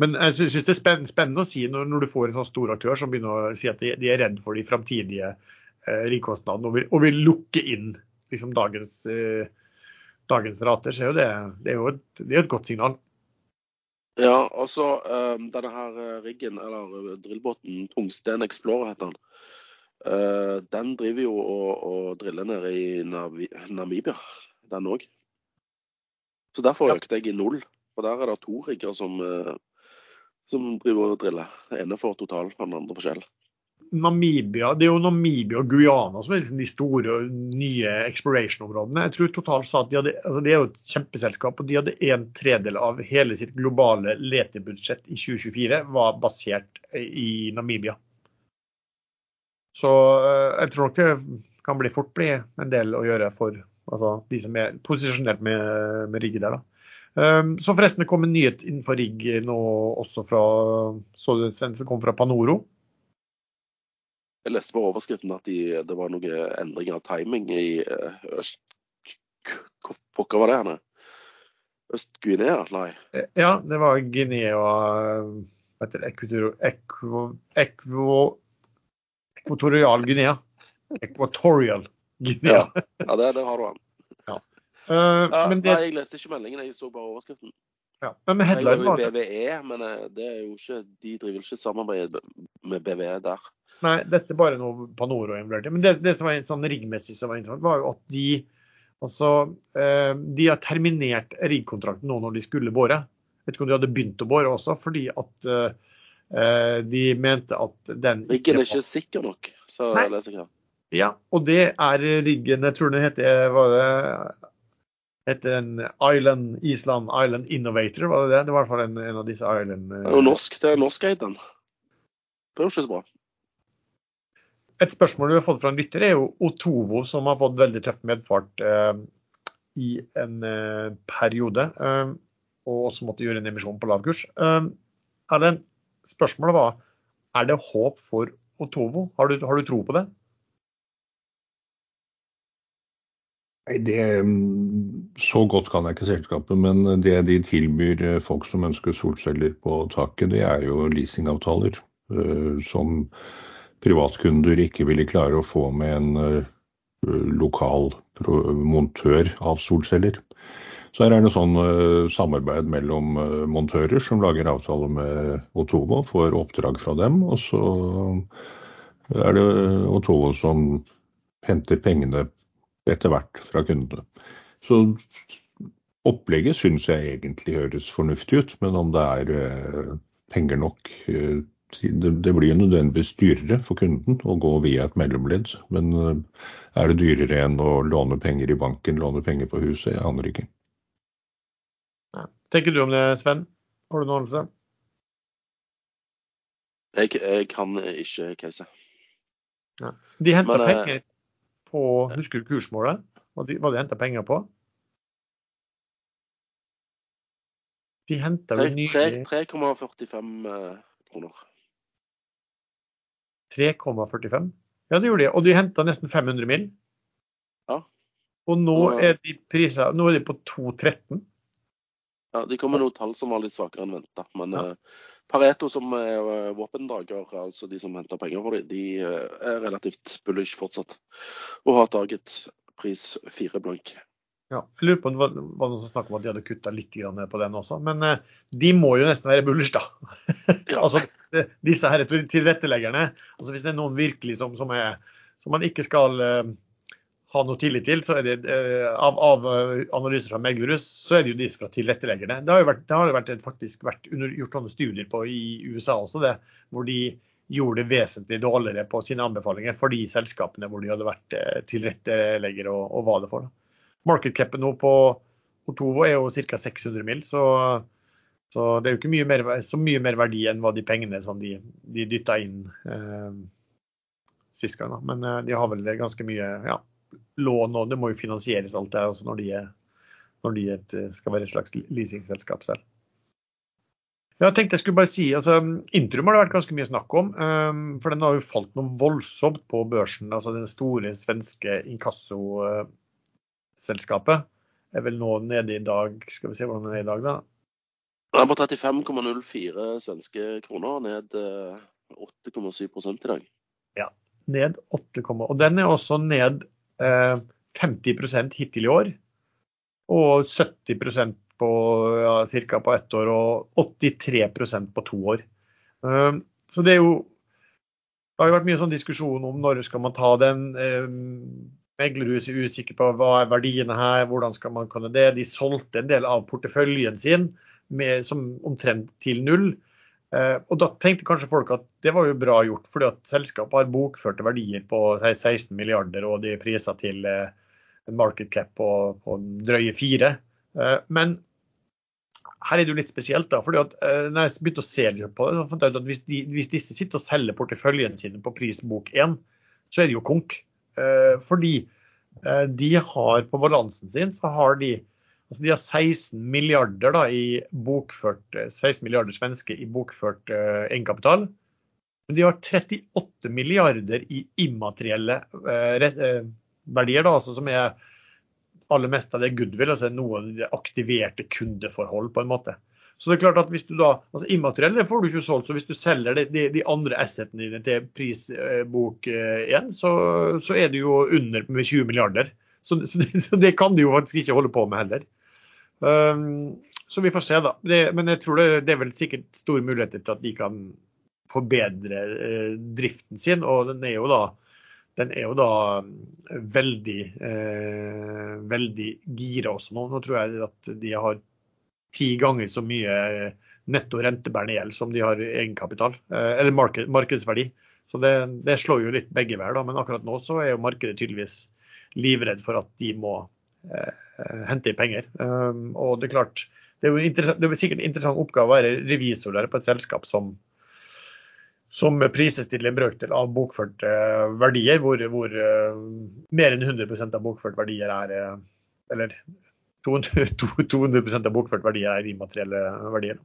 Men jeg syns det er spennende å si når, når, du får en sånn stor aktør som begynner å si at de, de er redd for de framtidige eh, ringkostnadene og, vil, og vil lukke inn liksom, dagens, eh, dagens rater, så er jo det, det, er jo et, det er et godt signal. Ja, altså um, denne her eh, riggen, eller eh, drillbåten, Tungsten Explorer heter den. Uh, den driver jo og, og driller nede i Namibia, den òg. Så derfor økte jeg i null. Og der er det to rigger som, uh, som driver og driller. Den ene for Total, den andre for Shell. Namibia, Det er jo Namibia og Guyana som er liksom de store nye exploration-områdene. Jeg tror totalt sa at de hadde, altså Det er jo et kjempeselskap, og de hadde en tredel av hele sitt globale letebudsjett i 2024 var basert i Namibia. Så eh, jeg tror nok det kan bli fort bli en del å gjøre for altså, de som er posisjonert med, med rigg der. da. Um, så forresten, det kom en nyhet innenfor rigg nå også fra så du Sven, som kom fra Panoro. Jeg leste på overskriften at de, det var noen endringer av timing i eh, øst... Hva var det? henne? Øst-Guinea? Nei. Eh, ja, det var Guinea Hva heter det? Equatorial Guinea. Equatorial Guinea. Ja, ja det, det, har du han. Ja. Uh, ja, det... Nei, jeg leste ikke meldingen, jeg så bare overskriften. Ja, men med headline var det BVE, men det er jo ikke, de driver ikke samarbeid med BVE der. Nei, dette er bare noe Panoro involverte. Men det, det, som var sånn riggmessig som var interessant, var jo at de altså, eh, de har terminert riggkontrakten nå når de skulle bore. Vet ikke om de hadde begynt å bore også, fordi at eh, de mente at den Riggen er ikke sikker nok, sa leser jeg. Ja, og det er riggen Jeg tror den heter var det, heter en Island, Island Island Innovator, var det det? Det var i hvert fall en, en av disse Island Det er jo norsk, det er norskeid, den. Det er jo ikke så bra. Et spørsmål vi har fått fra en lytter, er jo Otovo, som har fått veldig tøff medfart eh, i en eh, periode. Eh, og også måtte gjøre en emisjon på lav kurs. Eh, det, spørsmålet var er det håp for Otovo. Har du, har du tro på det? Det, så godt kan jeg ikke selskapet, men det de tilbyr eh, folk som ønsker solceller på taket, det er jo leasingavtaler. Eh, som privatkunder ikke ville klare å få med en uh, lokal montør av solceller. Så her er det sånn samarbeid mellom montører som lager avtaler med Otovo, får oppdrag fra dem, og så er det Otovo som henter pengene etter hvert fra kundene. Så opplegget syns jeg egentlig høres fornuftig ut, men om det er penger nok det, det blir nødvendigvis dyrere for kunden å gå via et mellomledd. Men eh, er det dyrere enn å låne penger i banken, låne penger på huset? Jeg aner ikke. Ja. tenker du om det, Sven? Har du noe anelse? Jeg, jeg kan ikke case. Ja. De henter eh, penger på Husker du kursmålet? Hva de, hva de henta penger på? De henta vel nye 3,45 kroner. 3,45? Ja, det gjorde de. Og de henta nesten 500 mil. Ja. Og nå er de priser, nå er de på 2,13. Ja, De kom med noen tall som var litt svakere enn venta. Men ja. uh, Pareto, som er uh, våpendrager, altså de som henter penger for dem, de uh, er relativt bullish fortsatt. Og har taget pris fire blank. Ja, jeg lurer på om det var, var noen som snakket om at de hadde kutta litt på den også. Men eh, de må jo nesten være bullish, da. Ja. altså, disse her tilretteleggerne. altså Hvis det er noen virkelig som, som, er, som man ikke skal eh, ha noe tillit til, så er det eh, av, av eh, analyser fra Meglerus, så er det jo de fra tilretteleggerne. Det har jo vært, det har vært, faktisk vært under, gjort sånne studier på i USA også, det, hvor de gjorde det vesentlig dårligere på sine anbefalinger for de selskapene hvor de hadde vært eh, tilretteleggere og, og hva det for. da. Market capet nå på Otovo er jo ca. 600 mil, så, så det er jo ikke mye mer, så mye mer verdi enn hva de pengene som de, de dytta inn eh, sist gang. Da. Men eh, de har vel ganske mye ja, lån, og det må jo finansieres alt det her også når de, er, når de et, skal være et slags leasingselskap selv. Jeg tenkte jeg skulle bare si, altså Intrum har det vært ganske mye snakk om. eh, For den har jo falt noe voldsomt på børsen. altså Den store svenske inkassoselskapet er vel nå nede i dag Skal vi se hvordan den er i dag, da. Den er på 35,04 svenske kroner, ned eh, 8,7% i dag. Ja, Ned 8, og den er også ned eh, 50% hittil i år. Og 70% på ja, ca. på ett år, og 83% på to år. Eh, så det er jo Det har jo vært mye sånn diskusjon om når skal man ta den. Eh, Meglerhus er usikker på hva er verdiene her, hvordan skal man kunne det. De solgte en del av porteføljen sin med, som omtrent til null. Eh, og da tenkte kanskje folk at det var jo bra gjort, fordi at selskapet har bokførte verdier på si, 16 milliarder, og de er priser til eh, en market cap på, på drøye fire. Eh, men her er det jo litt spesielt, da. fordi at eh, når jeg begynte å se litt på det, så fant jeg ut at hvis, de, hvis disse sitter og selger porteføljen sine på pris bok 1, så er det jo konk. Eh, fordi eh, de har på balansen sin så har de Altså de har 16 milliarder da, i bokført, eh, 16 milliarder svenske i bokført uh, egenkapital. Men de har 38 milliarder i immaterielle uh, eh, verdier, da, altså som er aller mest av det goodwill, altså noen aktiverte kundeforhold på en måte. Så det er klart at hvis du da, altså Immaterielle får du ikke solgt, så hvis du selger de, de, de andre assetene dine til prisbok 1, så, så er du jo under med 20 milliarder. Så, så, det, så det kan du jo faktisk ikke holde på med heller. Um, så vi får se, da. Men jeg tror det, det er vel sikkert store muligheter til at de kan forbedre eh, driften sin. Og den er jo da, er jo da veldig, eh, veldig gira også nå. Nå tror jeg at de har ti ganger så mye netto rentebærende gjeld som de har egenkapital, eh, eller marked, markedsverdi. Så det, det slår jo litt begge veier, da. Men akkurat nå så er jo markedet tydeligvis livredd for at de må eh, hente inn penger. Um, og det er klart, det er det er sikkert en interessant oppgave å være revisor der på et selskap som som prises til en brøkdel av bokførte eh, verdier, hvor, hvor eh, mer enn 100% av bokførte verdier er eh, Eller 200, 200% av bokførte verdier er immaterielle verdier.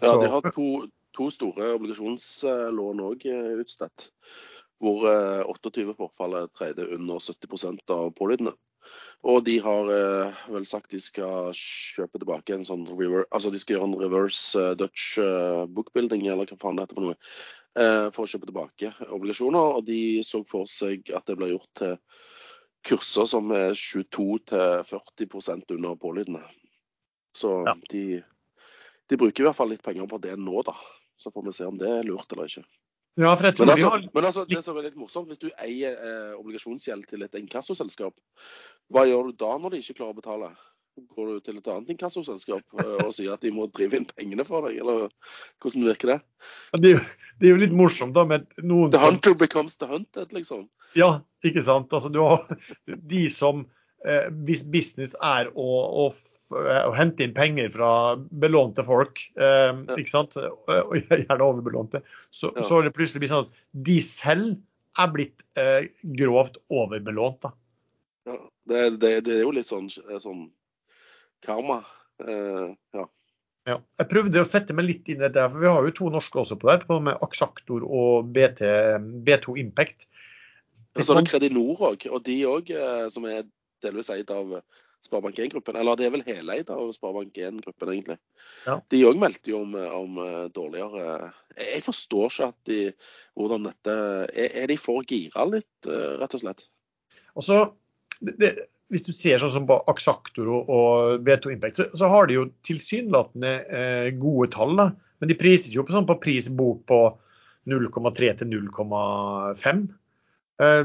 Ja, de har to, to store obligasjonslån òg utstedt. Hvor eh, 28 forfallet tredje under 70% av pålydende. Og de har eh, vel sagt de skal kjøpe tilbake en sånn rever Altså de skal gjøre en reverse eh, Dutch eh, bookbuilding, eller hva faen det heter for noe. eh, for å kjøpe tilbake obligasjoner. Og de så for seg at det ble gjort til kurser som er 22-40 under pålydende. Så Ja. de, de bruker i hvert fall litt penger på det nå, da. Så får vi se om det er lurt eller ikke. Ja, for jeg tror Men altså, har men altså det som er litt morsomt, hvis du eier eh, obligasjonsgjeld til et inkassoselskap, hva gjør du da når de ikke klarer å betale? Går du til et annet inkassoselskap eh, og sier at de må drive inn pengene for deg, eller hvordan virker det? det, er jo, det er jo litt morsomt da med noen The som becomes the hunted, liksom. Ja, ikke sant. Altså, du har de som eh, Hvis business er å, å, å hente inn penger fra belånte folk, eh, ikke sant, Eh, og gjerne overbelånte, så, Ja. så det plutselig blitt sånn at de selv er blitt eh, grovt overbelånt. da. Ja, det, det, det er jo litt sånn, sånn karma. Eh, ja. Ja. Jeg prøvde å sette meg litt inn i dette, for vi har jo to norske også på der, på med Aksjaktor og BT, B2 Impact. Og så er det Kredinor òg, og de òg, som er delvis eid av Sparebank1-gruppen. Eller det er vel heleid av Sparebank1-gruppen, egentlig. Ja. De òg meldte jo om, om eh, dårligere Jeg jeg forstår ikke at de hvordan dette Er, er de for gira litt, eh, rett og slett? Og så, det, hvis du ser sånn som på Axactor og B2 Impact, så, så har de jo tilsynelatende eh, gode tall. da, Men de priser ikke opp sånn på pris bok på 0,3 til 0,5. Eh,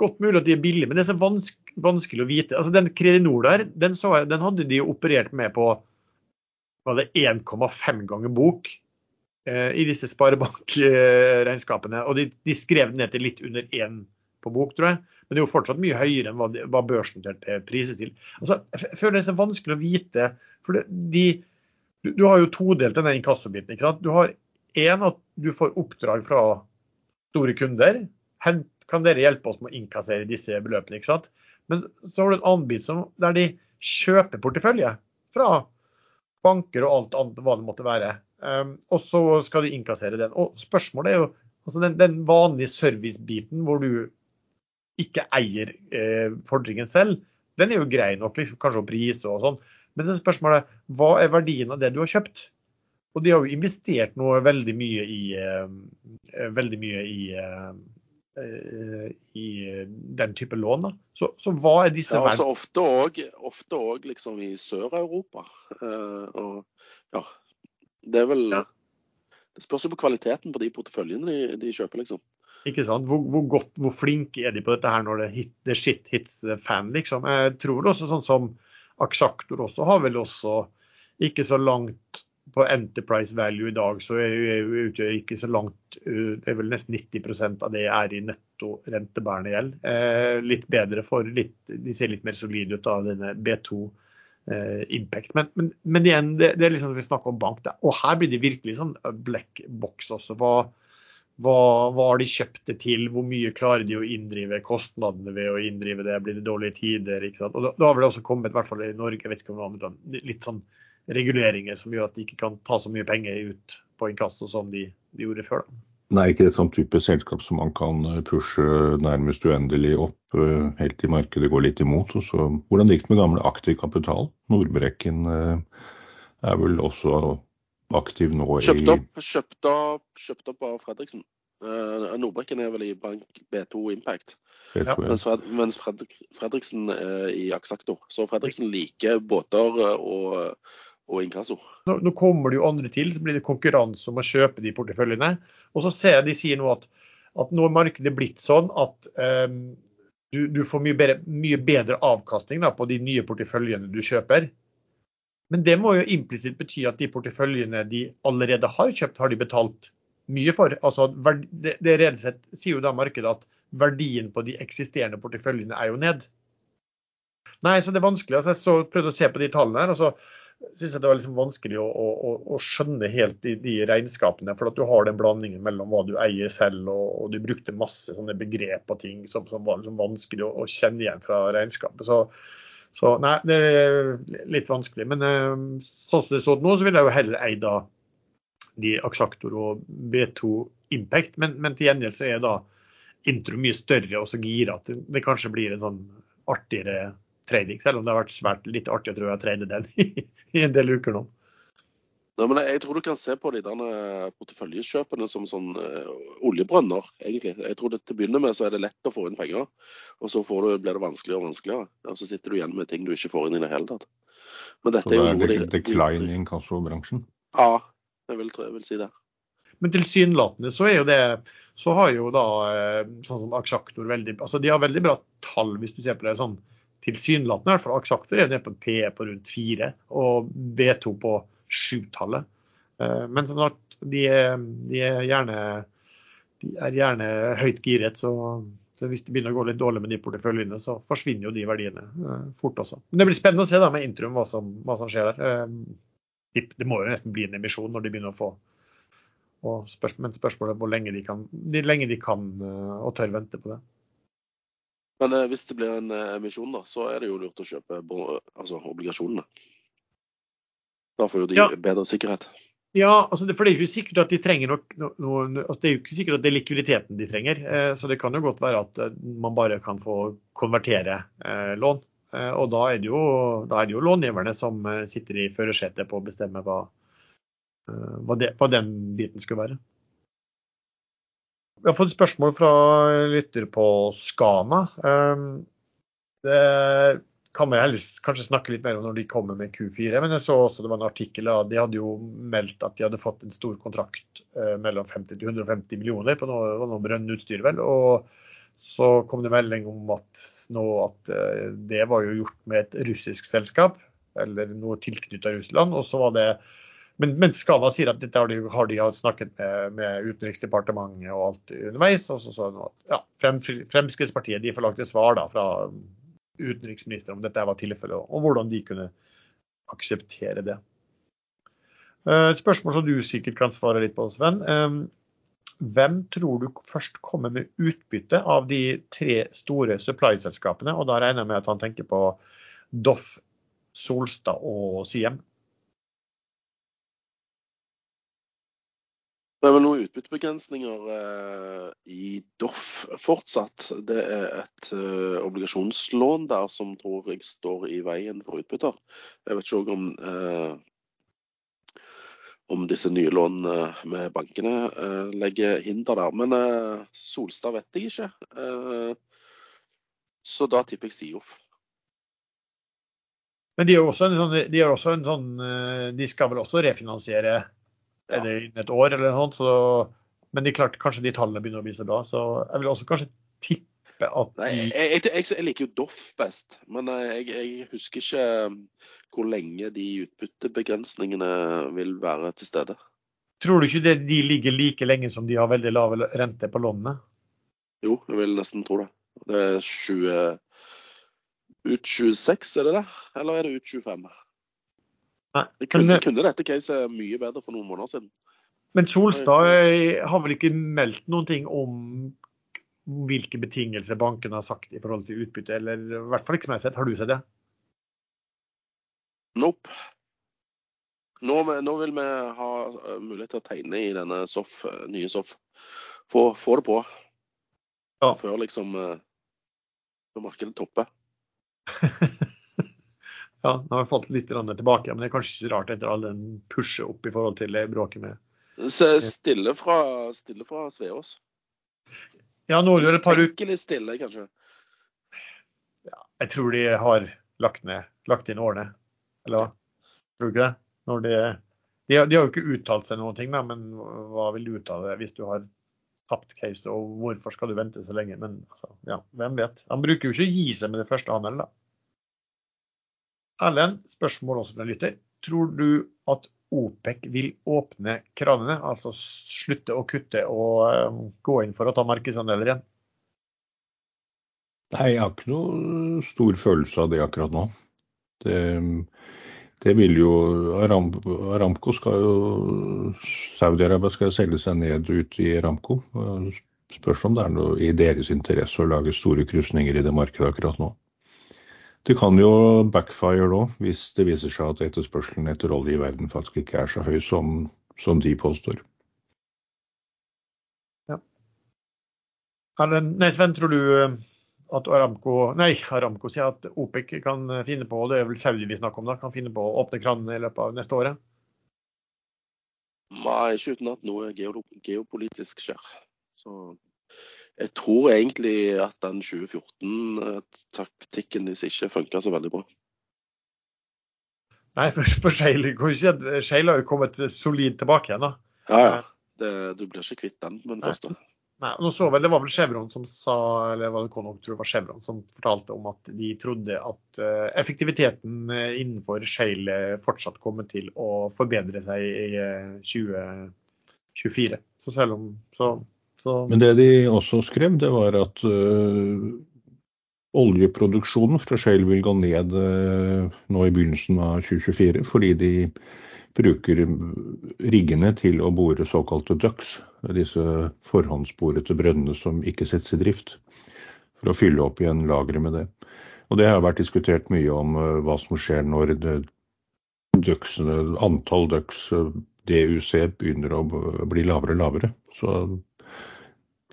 godt mulig at de er billige, men det er så vanskelig, vanskelig å vite. Altså Den Kredinor der, den, så den hadde de operert med på var det 1,5 ganger bok eh, i disse sparebankregnskapene. Og de, de, skrev den ned til litt under én på bok, tror jeg. Men det er jo fortsatt mye høyere enn hva, hva børsen prises til. Altså, jeg føler det er så vanskelig å vite. for det, de, du, du, har jo todelt denne inkassobiten. ikke sant? Du har én at du får oppdrag fra store kunder. Kan dere hjelpe oss med å innkassere disse beløpene? ikke sant? Men så har du en annen som, der de kjøper portefølje fra banker og alt annet hva det måtte være. Um, og så skal de innkassere den. Og spørsmålet er jo altså den, den vanlige servicebiten hvor du ikke eier eh, fordringen selv, den er jo grei nok, liksom, kanskje å prise og sånn. Men det spørsmålet er hva er verdien av det du har kjøpt? Og de har jo investert noe veldig mye i, eh, veldig mye i, eh, i den type lån. Så, så hva er disse ja, altså Ofte òg liksom i Sør-Europa. Uh, ja, det er vel ja. Det spørs jo på kvaliteten på de porteføljene de, de kjøper, liksom. Ikke sant? Hvor, hvor, godt, hvor flinke er de på dette her når det, hit, det shit hits fan, liksom. Jeg tror også sånn som Aksjaktor også har vel også ikke så langt på enterprise value i dag, så utgjør ikke så langt Det er vel nesten 90% av det er i netto rentebærende gjeld. Eh, litt bedre for litt De ser litt mer solide ut av denne B2 eh, Impact. Men, men, men, igjen, det, det er liksom vi snakker om bank. Der. Og her blir det virkelig sånn black box også. Hva, hva, hva, har de kjøpt det til? Hvor mye klarer de å inndrive kostnadene ved å inndrive det? Blir det dårlige tider? Ikke sant? Og da, da har vel det også kommet, i hvert fall i Norge, jeg vet ikke om det andre, litt sånn reguleringer som gjør at de ikke kan ta så mye penger ut på inkasso som de, de gjorde før. Da. Nei, ikke et sånt type selskap som man kan eh, pushe nærmest uendelig opp eh, helt til markedet går litt imot. Og så, hvordan det med gamle aktiv kapital? Nordbrekken eh, er vel også aktiv nå i Kjøpt opp, kjøpt opp, kjøpt opp av Fredriksen. Nordbrekken er vel i bank B2 Impact. Ja. Mens, Fred, mens Fredriksen er i Aksaktor. Så Fredriksen liker båter og og inkasso. Nå, nå, kommer det jo andre til, så blir det konkurranse om å kjøpe de porteføljene. Og så ser jeg de sier nå at, at nå er markedet blitt sånn at um, du, du, får mye bedre, mye bedre avkastning da, på de nye porteføljene du kjøper. Men det må jo implisitt bety at de porteføljene de allerede har kjøpt, har de betalt mye for. Altså, det, det reelt sett sier jo da markedet at verdien på de eksisterende porteføljene er jo ned. Nei, så det er vanskelig. Altså, jeg så, prøvde å se på de tallene her. og så syns jeg det var liksom vanskelig å, å, å, skjønne helt de, de regnskapene. For at du har den blandingen mellom hva du eier selv, og, og du brukte masse sånne begrep og ting som, som var liksom vanskelig å, å, kjenne igjen fra regnskapet. Så, så, nei, det er litt vanskelig. Men eh, sånn som det så nå, så ville jeg jo heller eid da de Aksjaktor og B2 Impact. Men, men, til gjengjeld så er da intro mye større og så gira at det, det kanskje blir en sånn artigere trading, selv om det har vært svært litt artig å tro jeg trade den i en del uker nå. Nei, men jeg tror du kan se på de derne porteføljekjøpene som sånn uh, oljebrønner, egentlig. Jeg tror det Til å begynne med så er det lett å få inn penger, og så du, blir det vanskeligere og vanskeligere. Og så sitter du igjen med ting du ikke får inn i det hele tatt. Men dette så det er, er litt decline i inkassobransjen? Ja, jeg vil, jeg vil si det. Men tilsynelatende så er jo det så har jo da eh, sånn som Aksjaktor veldig altså De har veldig bra tall, hvis du ser på det sånn tilsynelatende, i hvert fall Aksjaktor er nede på en PE på rundt 4 og B2 på 7-tallet. Eh, men sånn at de, de, er gjerne, de er gjerne høyt giret, så, så, hvis det begynner å gå litt dårlig med de porteføljene, så forsvinner jo de verdiene eh, fort også. Men det blir spennende å se da med Intrum hva som, hva som skjer der. Eh, det må jo nesten bli en emisjon når de begynner å få og spørsmål, Men spørsmålet er hvor lenge de kan, de, lenge de kan og tør vente på det. Men eh, hvis det blir en eh, emisjon, da, så er det jo lurt å kjøpe altså, obligasjonene. Da får jo de ja. bedre sikkerhet. Ja, altså det, for det er jo ikke sikkert at de trenger nok noe, altså det er jo ikke sikkert at det er likviditeten de trenger. Eh, så det kan jo godt være at eh, man bare kan få konvertere eh, lån. Eh, og da er, det jo, da er det jo långiverne som sitter i førersetet på å bestemme hva, hva, det, hva den biten skulle være. Vi har fått et spørsmål fra lytter på Skana. Um, Det kan vi helst kanskje snakke litt mer om når de kommer med Q4. Men jeg så også det var en artikkel av de hadde jo meldt at de hadde fått en stor kontrakt eh, mellom 50 til 150 millioner på noe, noe brønnutstyr, vel. Og så kom det melding om at nå at eh, det var jo gjort med et russisk selskap, eller noe tilknyttet Russland. Og så var det men, men Skala sier at dette har de, har de snakket med, med, Utenriksdepartementet og alt underveis. og så sa at ja, Fremskrittspartiet de et svar da, fra utenriksministeren om dette var tilfellet, og hvordan de kunne akseptere det. Eh, et spørsmål som du sikkert kan svare litt på, Sven. Eh, hvem tror du først kommer med utbytte av de tre store supply-selskapene? Og da regner jeg med at han tenker på Doff, Solstad og Siem. Det er vel noen utbyttebegrensninger eh, i Doff fortsatt. Det er et eh, obligasjonslån der som tror jeg står i veien for utbytter. Jeg vet ikke om, eh, om disse nye lånene med bankene eh, legger hinder der. Men eh, Solstad vet jeg ikke. Eh, så da tipper jeg Siof. Men de, sånn, de, en sånn, de skal vel også refinansiere ja. eller innen et år eller noe sånt. Så, men de klarte, kanskje de tallene begynner å bli så bra. Så jeg vil også kanskje tippe at de Nei, jeg, jeg, jeg, liker jo Doff best, men eh, jeg, husker ikke um, hvor lenge de utbyttebegrensningene vil være til stede. Tror du ikke det, de ligger like lenge som de har veldig lav rente på lånene? Jo, jeg vil nesten tro det. Det er 20, ut 26, er det det? Eller er det ut 25? Det kunne, kunne dette caset mye bedre for noen måneder siden. Men Solstad har vel ikke meldt noen ting om hvilke betingelser banken har sagt i forhold til utbytte, eller i hvert fall ikke som jeg har sett. Har du sett det? Nope. Nå, nå, vil vi ha eh, mulighet til å tegne i denne soff, eh, nye SOF. Få, få, det på. Ja. Før liksom eh, Før markedet topper. Ja, nå har vi fått litt tilbake, men det er kanskje ikke så rart etter all den pushet opp i forhold til bråket med Stille fra, stille fra Sveås. Ja, nå er det et par uker stille, kanskje? Ja, jeg tror de har lagt, ned, lagt inn årene. Eller hva? Tror du ikke det? Når de, de, har, de, har jo ikke uttalt seg noen ting, da, men hva vil du uttale hvis du har tapt case, og hvorfor skal du vente så lenge? Men altså, ja, hvem vet. Han bruker jo ikke å gi seg med det første, han heller, da. Erlend, spørsmål også fra lytter. Tror du at OPEC vil åpne kranene, altså slutte å kutte og um, gå inn for å ta markedsandeler igjen? Nei, jeg har ikke noe stor følelse av det akkurat nå. Det, det vil jo Aram, Aramco skal jo Saudi-Arabia skal selge seg ned ut i Aramco. Spørs om det er noe i deres interesse å lage store krysninger i det markedet akkurat nå. Det kan jo backfire da, hvis det viser seg at etterspørselen etter olje i verden faktisk ikke er så høy som, som de påstår. Ja. Nei, Sven, tror du eh, at Aramco, nei, Aramco sier at OPEC kan finne på, det er vel Saudi vi snakker om, da, kan finne på å åpne kranene i løpet av neste året? Nei, ikke uten at noe geopolitisk skjer. Så jeg tror egentlig at den 2014-taktikken deres ikke funka så veldig bra. Nei, for, for Shale har jo kommet solid tilbake igjen, da. Ja, ja. Det, du blir ikke kvitt den med den første. Nei, nå så vel, Det var vel Chevron som sa, eller var det Konok, tror det var Chevron som fortalte om at de trodde at uh, effektiviteten eh, innenfor shale fortsatt kommer til å forbedre seg i uh, 2024. Så selv om så så... Men det de også skrev, det var at uh, oljeproduksjonen fra Shale vil gå ned uh, nå i begynnelsen av 2024, fordi de bruker riggene til å bore såkalte ducks, disse forhåndsborete brønnene som ikke settes i drift, for å fylle opp igjen lageret med det. Og Det har vært diskutert mye om uh, hva som skjer når det, ducksene, antall ducks, DUC, begynner å bli lavere og lavere. Så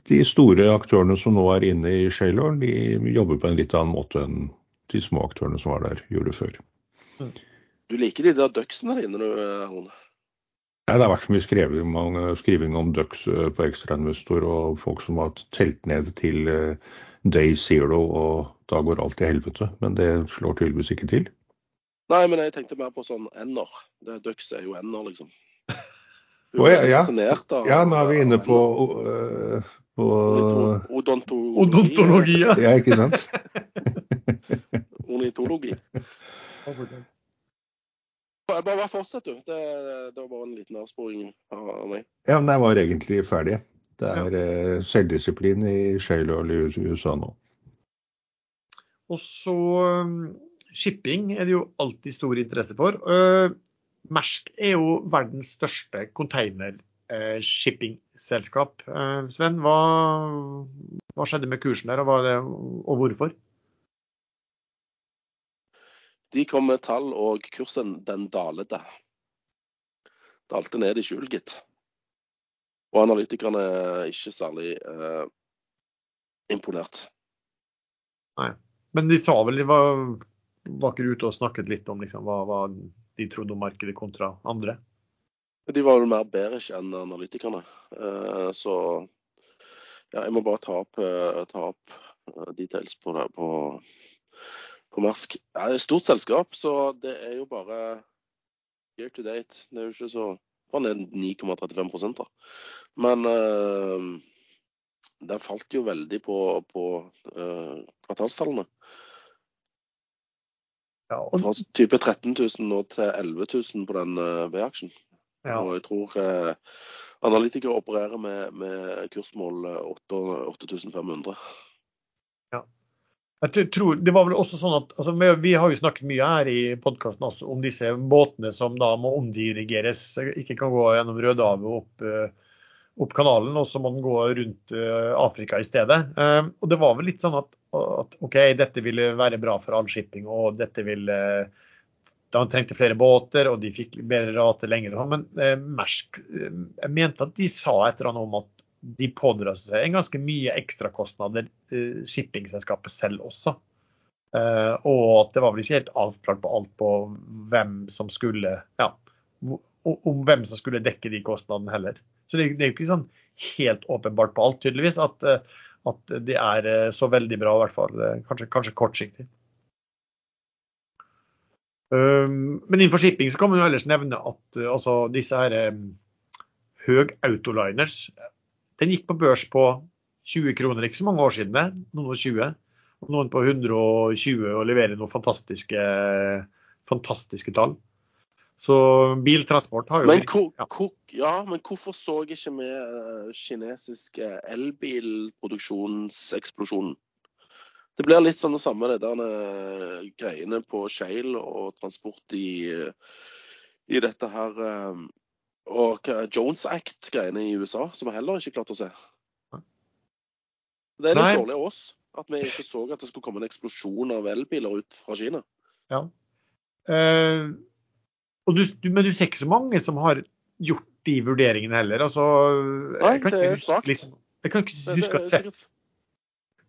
de store aktørene som nå er inne i Shaylor, de jobber på en litt annen måte enn de små aktørene som var der, gjorde før. Du liker de der ducksene der inne, Hone? Ja, det har vært så mye skriving om, skriving om Dux på ekstrainvestor og folk som har telt ned til day zero, og da går alt til helvete. Men det slår tydeligvis ikke til. Nei, men jeg tenkte mer på sånn ender. Det Dux er jo ender, liksom. Oh, ja, ja. ja, nå er vi inne på, uh, på Odontologi. Odontologi, ja. ja. Ikke sant? Ornitologi. Bare, bare fortsett, du. Det, det, var bare en liten avsporing av meg. Ja, men jeg var egentlig ferdig. Det er ja. uh, selvdisiplin i oil i USA nå. Og så um, shipping er det jo alltid stor interesse for. Uh, Mersk er jo verdens største containershippingselskap. Uh, Sven, hva, hva, skjedde med kursen der, og, det, og hvorfor? De kom med tall, og kursen den dalede. Dalte ned i skjul, gitt. Og analytikerne er ikke særlig eh, imponert. Nei. Men de sa vel de var, var ikke ute og snakket litt om liksom, hva, hva, de trodde om markedet kontra andre? De var vel mer bearish enn analytikerne. Eh, så ja, jeg må bare ta opp, eh, ta opp eh, details på det på, på Mersk. Ja, det er et stort selskap, så det er jo bare year to date. Det er jo ikke så var ned 9,35 da. Men det falt jo veldig på, på uh, kvartalstallene. Ja, og... Fra type 13 000 nå til 11 000 på den B-aksjen. Ja. Og jeg tror analytikere opererer med, med kursmål 8500. Jeg tror, det var vel også sånn at, altså, Vi har jo snakket mye her i podkasten om disse båtene som da må omdirigeres. Ikke kan gå gjennom Rødehavet opp, eh, opp, kanalen, og så må den gå rundt Afrika i stedet. Og Det var vel litt sånn at, at, OK, dette ville være bra for all shipping, og dette ville uh, De trengte flere båter, og de fikk bedre rate lenger. Men Mersk jeg mente at de sa et eller annet om at de pådrar seg en ganske mye ekstrakostnader, eh, shippingselskapet selv også. Eh, og at det var vel ikke helt avklart på alt på hvem som skulle ja, om hvem som skulle dekke de kostnadene heller. Så det, det er jo ikke sånn helt åpenbart på alt, tydeligvis, at, uh, at det er så veldig bra, i hvert fall kanskje, kanskje kortsiktig. Um, men innenfor shipping så kan man jo ellers nevne at altså, disse her um, Høg Autoliners den gikk på børs på 20 kroner, ikke så mange år siden det. Noen og 20. Og noen på 120 og leverer noen fantastiske, fantastiske tall. Så biltransport har jo men, hvor, ja. Hvor, ja, men hvorfor så ikke vi kinesisk kinesiske elbilproduksjonseksplosjonen? Det blir litt sånn det samme, det der eh, greiene på Shale og transport i, i dette her eh, og Jones Act-greiene i USA, som vi heller ikke klarte å se. Det er litt Nei. dårlig av oss at vi ikke så at det skulle komme en eksplosjon av elbiler ut fra Kina. Ja. Eh, du, du, men du ser ikke så mange som har gjort de vurderingene heller. Altså, Nei, det er svakt. Liksom, jeg kan ikke huske å ha sett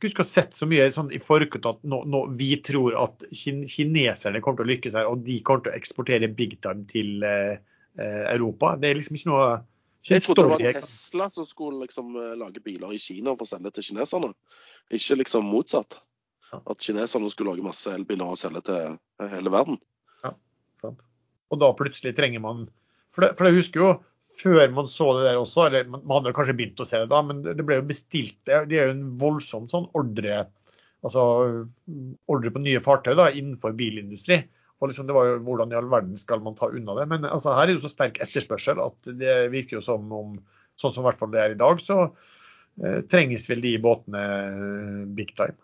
huske å ha sett så mye sånn i forkant at nå, nå, vi tror at kineserne kommer til å lykkes her, og de kommer til å eksportere big time til eh, Eh, Europa. Det er liksom ikke noe ikke Jeg trodde det var Tesla som skulle liksom eh, lage biler i Kina for å selge til kineserne, ikke liksom motsatt. At kineserne skulle lage masse elbiler og selge til eh, hele verden. Ja, sant. Og da plutselig trenger man For, det, for jeg husker jo før man så det der også, eller man hadde kanskje begynt å se det da, men det ble jo bestilt Det er jo en voldsom sånn ordre altså ordre på nye fartøy da, innenfor bilindustri. Og liksom, det var jo hvordan i all verden skal man ta unna det. Men altså, her er jo så sterk etterspørsel at det virker jo som om sånn som i hvert fall det er i dag, så eh, trenges vel de båtene eh, big time.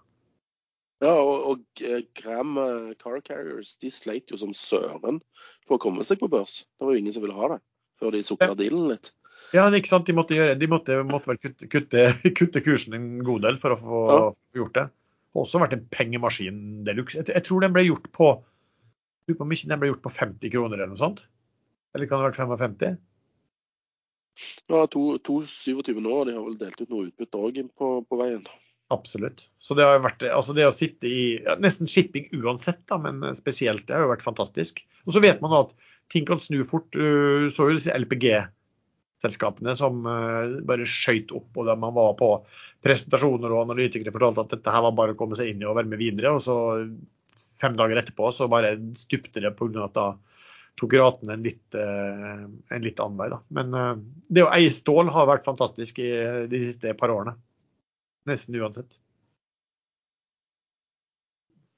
Ja, og, og eh, Gram uh, Car Carriers de sleit jo som søren for å komme seg på børs. Det var jo ingen som ville ha det før de sukra dealen litt. Ja, ikke sant. De måtte, gjøre, de måtte, måtte vel kutte, kutte, kutte, kursen en god del for å få, ja. gjort det. Det har også vært en pengemaskin de luxe. Jeg, jeg tror den ble gjort på Lurer på om ikke den ble gjort på 50 kroner eller noe sånt? Eller kan det ha vært 55? Ja, 2,27 nå. De har vel delt ut noe utbytte òg på, på, veien. Absolutt. Så det har vært, altså det å sitte i ja, nesten shipping uansett, da, men spesielt, det har jo vært fantastisk. Og så vet man at ting kan snu fort. Du så jo disse LPG-selskapene som eh, bare skøyt opp, og man var på presentasjoner og analytikere fortalte at dette her var bare å komme seg inn i og være med videre. Og så fem dager etterpå så bare stupte det pga. at da tok raten en litt, eh, en litt annen vei. Da. Men eh, det å eie stål har vært fantastisk i de siste par årene. Nesten uansett.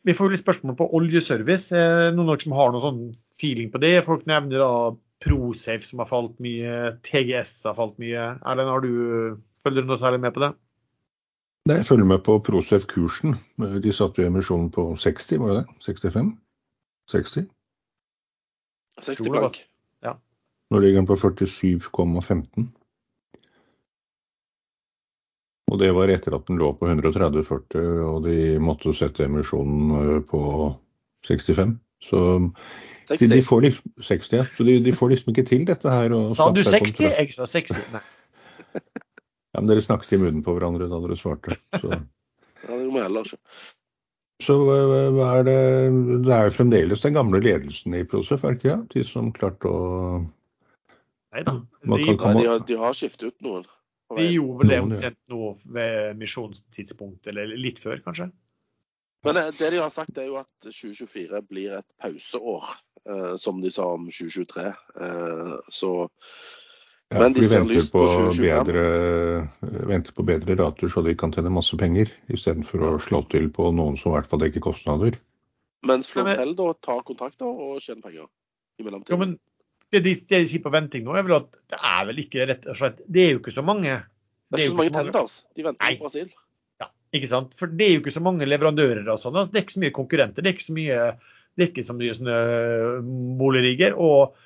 Vi får litt spørsmål på oljeservice. Noen av dere som har noen sånn feeling på det? Folk nevner da Prosafe som har falt mye, TGS har falt mye. Erlend, har du, følger du noe særlig med på det? Nei, jeg følger med på Prosafe-kursen. De satte jo emisjonen på 60, var det det? 65? 60? 60 blank. Ja. Nå ligger den på 47,15. Og det var etter at den lå på 130-40, og de måtte sette emisjonen øh, på 65. Så 60. de, får liksom, 60, ja. Så de, de, får liksom ikke til dette her. Sa du 60? Jeg sa 60. Nei. ja, men dere snakket i munnen på hverandre da dere svarte. Så. ja, det må heller ikke. Så hva er det Det er jo fremdeles den gamle ledelsen i Prosef, er det ikke? Ja? De som klarte å Neida. De, de, har, de har skiftet ut noen. Vi gjorde vel det omtrent nå ved misjonstidspunkt, eller litt før, kanskje. Men det de har sagt, er jo at 2024 blir et pauseår, eh, som de sa om 2023. Eh, så ja, Men de ser lyst på, på 2025. Bedre, venter på bedre rater, så de kan tjene masse penger, istedenfor å slå til på noen som i hvert fall dekker kostnader. Mens Flotel da tar kontrakter og tjener penger i mellomtiden. Ja, men det de, det de, sier på venting nå, er vel at det er vel ikke rett og slett Det er jo ikke så mange Det er ikke så mange tenders. De venter Nei. på Brasil. Ja, ikke sant. For det er jo ikke så mange leverandører og sånn. Altså, det er ikke så mye konkurrenter. Det er ikke så mye, det er ikke så mye sånne øh, boligrigger. Og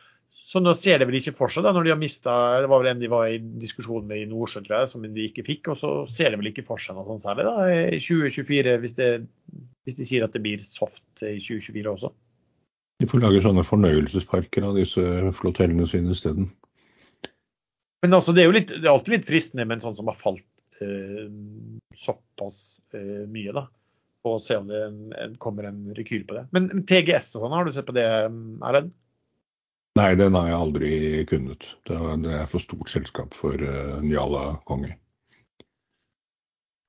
så nå ser det vel ikke for seg, da, når de har mista Det var vel en de var i diskusjon med i Nordsjø, tror jeg, som de ikke fikk. Og så ser det vel ikke for seg noe sånt særlig da, i 2024, hvis, det, hvis de sier at det blir soft i 2024 også. De får lage sånne fornøyelsesparker av disse flotellene sine isteden. Men altså, det er jo litt, det er alltid litt fristende med en sånn som har falt eh, såpass eh, mye, da. Og se om det en, kommer en rekyl på det. Men TGS og sånn, har du sett på det, Erlend? Nei, den har jeg aldri kunnet. Det er for stort selskap for uh, Njala konge.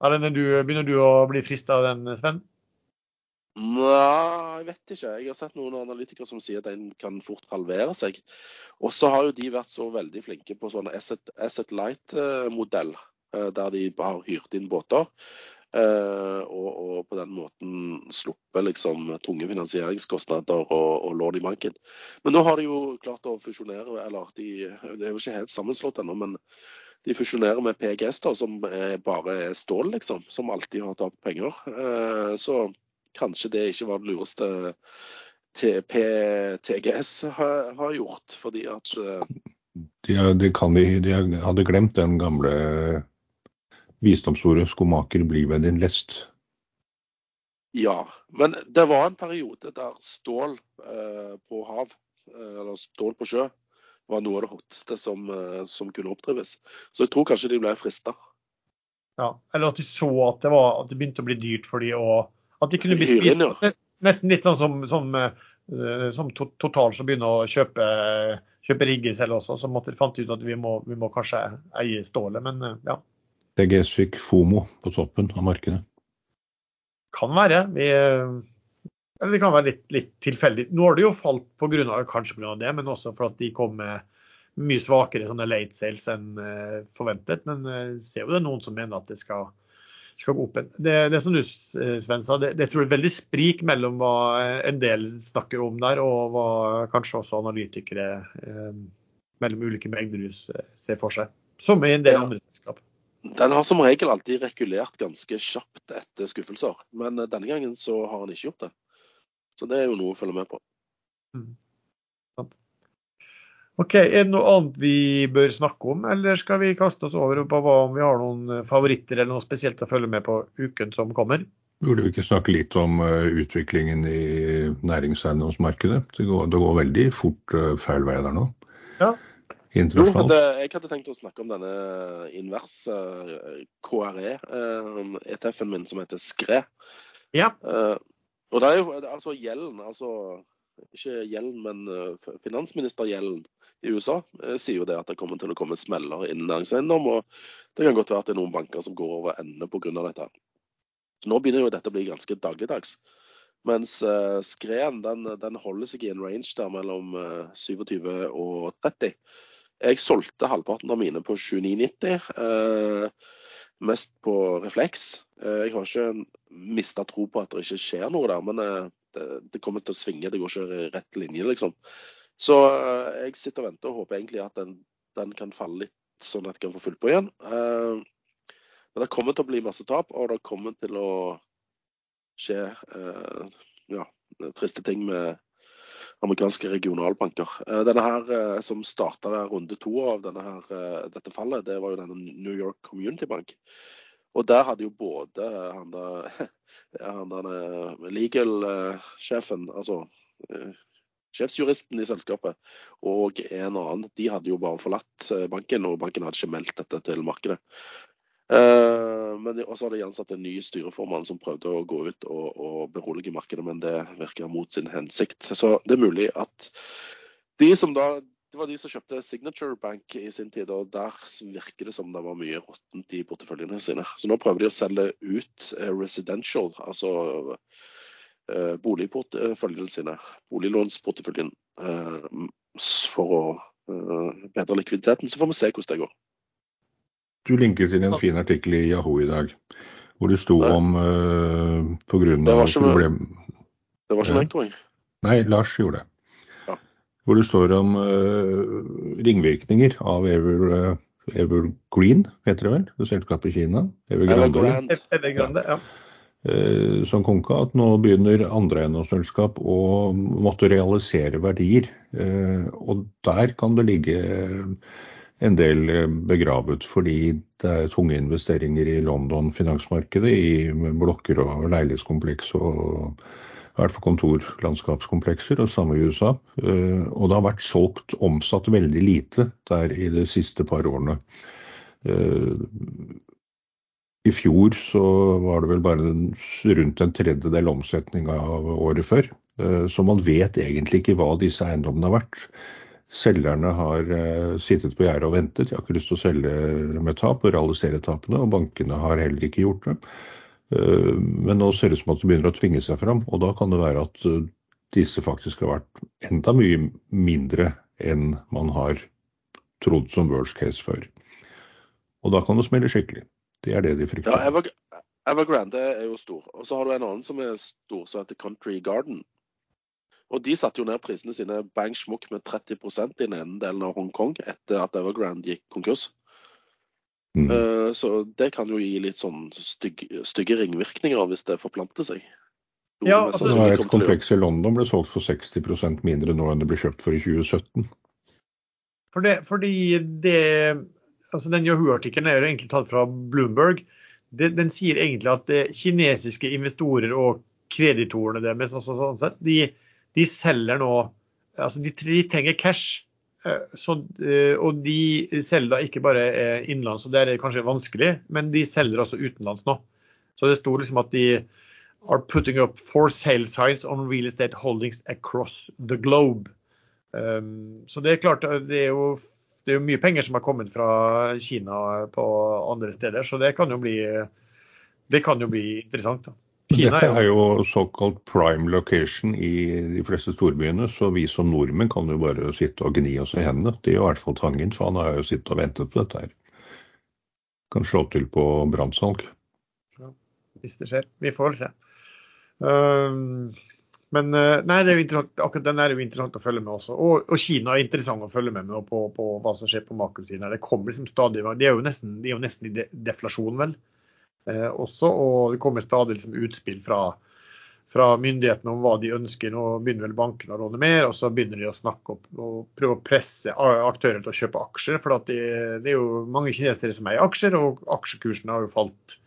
Erlend, begynner du å bli frista av den, Sven? Nei, jeg vet ikke. Jeg har sett noen analytikere som sier at den kan fort halvere seg. Og så har jo de vært så veldig flinke på sånn Asset, Light-modell, eh, der de har hyrt inn båter. Eh, og, og, på den måten sluppet liksom tunge finansieringskostnader og, og lån i banken. Men nå har de jo klart å fusjonere, eller de, det er jo ikke helt sammenslått ennå, men de fusjonerer med PGS, da, som bare er stål, liksom. Som alltid har tapt penger. Eh, så kanskje det ikke var det lureste TP TGS har, har gjort, fordi at uh, de, de, kan, de, hadde glemt den gamle visdomsordet 'skomaker, bli ved din lest'. Ja, men det var en periode der stål eh, på hav, uh, eller stål på sjø, var noe av det hotteste som, som kunne oppdrives. Så jeg tror kanskje de ble frista. Ja, eller at de så at det, var, at det begynte å bli dyrt for de å at de kunne bli spist nesten litt sånn som, som, eh, som Total som begynner å kjøpe, kjøpe rigger selv også. Så måtte de fant ut at vi må, vi må kanskje eie stålet, men eh, ja. TGS fikk FOMO på toppen av markedet? Kan være. Vi, eller det kan være litt, litt tilfeldig. Nå har det jo falt på grunn av, kanskje pga. det, men også for at de kom med mye svakere sånne late sales enn eh, forventet. Men ser jo det er noen som mener at det skal skal Open. Det, det som du Sven sa, det, det tror jeg er veldig sprik mellom hva en del snakker om der, og hva kanskje også analytikere eh, mellom ulike mengder eh, ser for seg. Som i en del ja. andre selskap. Den har som regel alltid rekulert ganske kjapt etter skuffelser, men eh, denne gangen så har han ikke gjort det. Så det er jo noe å følge med på. Mm. Ok, Er det noe annet vi bør snakke om, eller skal vi kaste oss over på hva om vi har noen eh, favoritter eller noe spesielt å følge med på uken som kommer? Burde vi ikke snakke litt om uh, utviklingen i næringseiendomsmarkedet? Det, det, går veldig fort uh, feil vei der nå. Ja. Jo, det, jeg hadde tenkt å snakke om denne invers uh, KRE-ETF-en min som heter SKRE. Ja. og det er jo altså gjelden, altså ikke gjelden, men uh, finansminister Yellen i USA uh, sier jo det at det kommer til å komme smeller innen næringseiendom. Og det kan godt være at det er noen banker som går over ende pga. dette. Nå begynner jo dette å bli ganske dagligdags. Mens uh, skreen den, den, holder seg i en range der mellom 27 og 30. Jeg solgte halvparten av mine på 29,90 mest på refleks. Jeg har ikke mista tro på at det ikke skjer noe der, men det, det, kommer til å svinge. Det går ikke i rett linje, liksom. Så jeg sitter og venter og håper egentlig at den, den kan falle litt, sånn at jeg kan få fulgt på igjen. Men det kommer til å bli masse tap, og det kommer til å skje ja, triste ting med amerikanske regionalbanker. Denne her som starta runde to av her, dette fallet, det var jo denne New York Community Bank. Og der hadde jo både han der, han der legal-sjefen, altså sjefsjuristen i selskapet, og en annen, de hadde jo bare forlatt banken, og banken hadde ikke meldt dette til markedet. Men også hadde de ansatt en ny styreformann som prøvde å gå ut og, og berolige markedet, men det virker mot sin hensikt. Så det er mulig at de som da det var de som kjøpte Signature Bank i sin tid, og der virker det som det var mye råttent i porteføljene sine. Så nå prøver de å selge ut residential, altså eh, boligporteføljene sine, boliglånsporteføljen, eh, for å eh, bedre likviditeten. Så får vi se hvordan det går. Du linket inn en fin artikkel i Yahoo i dag, hvor det sto Nei. om uh, pga. problem... Det var ikke meg, tror jeg. Nei, Lars gjorde det hvor det står om uh, ringvirkninger av Ever, uh, Evergreen, heter det vel, det selskapet i Kina? Evergrande. Evergrande ja. Uh, som konka at nå begynner andre eiendomsselskap å måtte realisere verdier. og der kan det ligge en del begravet, fordi det er tunge investeringer i London finansmarkedet, i blokker og leilighetskompleks og i hvert fall kontorlandskapskomplekser, og samme i USA. Eh, og det har vært solgt, omsatt veldig lite der i de siste par årene. Eh, I fjor så var det vel bare rundt en tredjedel omsetning av året før. Eh, så man vet egentlig ikke hva disse eiendommene har vært. Selgerne har sittet på gjerdet og ventet. De har ikke lyst til å selge med tap og realisere tapene, og bankene har heller ikke gjort det. Eh, men nå ser det ut som at det begynner å tvinge seg fram, og da kan det være at eh, disse faktisk har vært enda mye mindre enn man har trodd som worst case før. Og da kan det smelle skikkelig. Det er det de frykter. Ja, Ever Evergrande er jo stor. Og så har du en annen som er stor, som heter Country Garden. Og de satte jo ned prisene sine bang smukk med 30 i den ene delen av Hongkong etter at Evergrande gikk konkurs. Mm. Uh, så det kan jo gi litt sånn stygge, stygge ringvirkninger hvis det forplanter seg. Ja, altså, et kompleks i London ble solgt for 60% mindre nå enn det ble kjøpt for i 2017. For det, fordi det, altså Den Yahoo-artikkelen er jo egentlig tatt fra Bloomberg. Den, den sier egentlig at det, kinesiske investorer og kreditorene deres også, sånn sett, de, de selger nå altså de, de trenger cash. Eh, så, eh, og de selger da ikke bare eh, innenlands, og det er kanskje vanskelig, men de selger også utenlands nå. Så det sto liksom at de are putting up for sale signs on real estate holdings across the globe. Um, så det er klart, det er, jo, det er jo mye penger som har kommet fra Kina på andre steder, så det kan jo bli, det kan jo bli interessant. da. Kina Dette er jo såkalt prime location i de fleste storbyene, så vi som nordmenn kan jo bare sitte og gni oss i hendene. Det er jo i hvert fall Tangen, for han har jo sittet og ventet på dette her. Kan slå til på brannsalg. Ja, hvis det skjer. Vi får vel se. Um, men uh, nei, akkurat den er jo interessant å følge med også. Og, og Kina er interessant å følge med, på, på, hva som skjer på makrosiden. Det kommer liksom stadig, de er jo nesten, de er jo nesten i de, deflasjon, vel eh, også. Og det kommer stadig liksom, utspill fra, fra, myndighetene om hva de ønsker. Nå begynner vel bankene å råde mer, og så begynner de å snakke opp og prøve å presse aktører til å kjøpe aksjer. For det, det, er jo mange kinesere som eier aksjer, og aksjekursene har jo falt,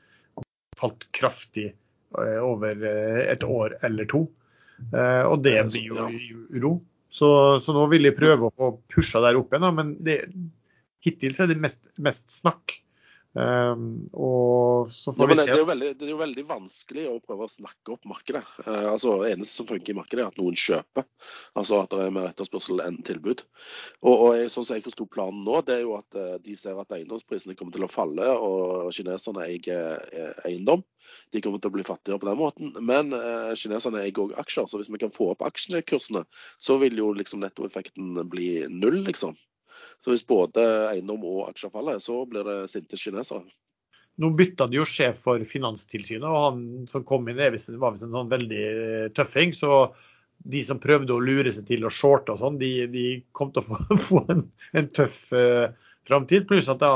falt kraftig eh, over eh, et år eller to. Eh, og det blir jo uro. Så, så, nå vil de prøve å få pusha der opp igjen, men det, hittil er det mest, mest snakk. Um, og så får ja, vi det, se. det, er jo veldig, det er jo veldig vanskelig å prøve å snakke opp markedet. Uh, altså, Det eneste som funker i markedet, er at noen kjøper. Altså at det er mer etterspørsel enn tilbud. Og, og jeg, sånn som jeg forsto planen nå, det er jo at uh, de ser at eiendomsprisene kommer til å falle, og kineserne eier eh, eiendom. De kommer til å bli fattigere på den måten. Men uh, kineserne eier òg aksjer, så hvis vi kan få opp aksjekursene, så vil jo liksom nettoeffekten bli null, liksom. Så hvis både eiendom og aksjer faller, så blir det sinte kinesere. Nå bytta de jo sjef for Finanstilsynet, og han som kom inn var visst en sånn veldig eh, tøffing. Så de som prøvde å lure seg til å shorte og sånn, de, de kom til å få, få en, en tøff uh, framtid. Pluss at da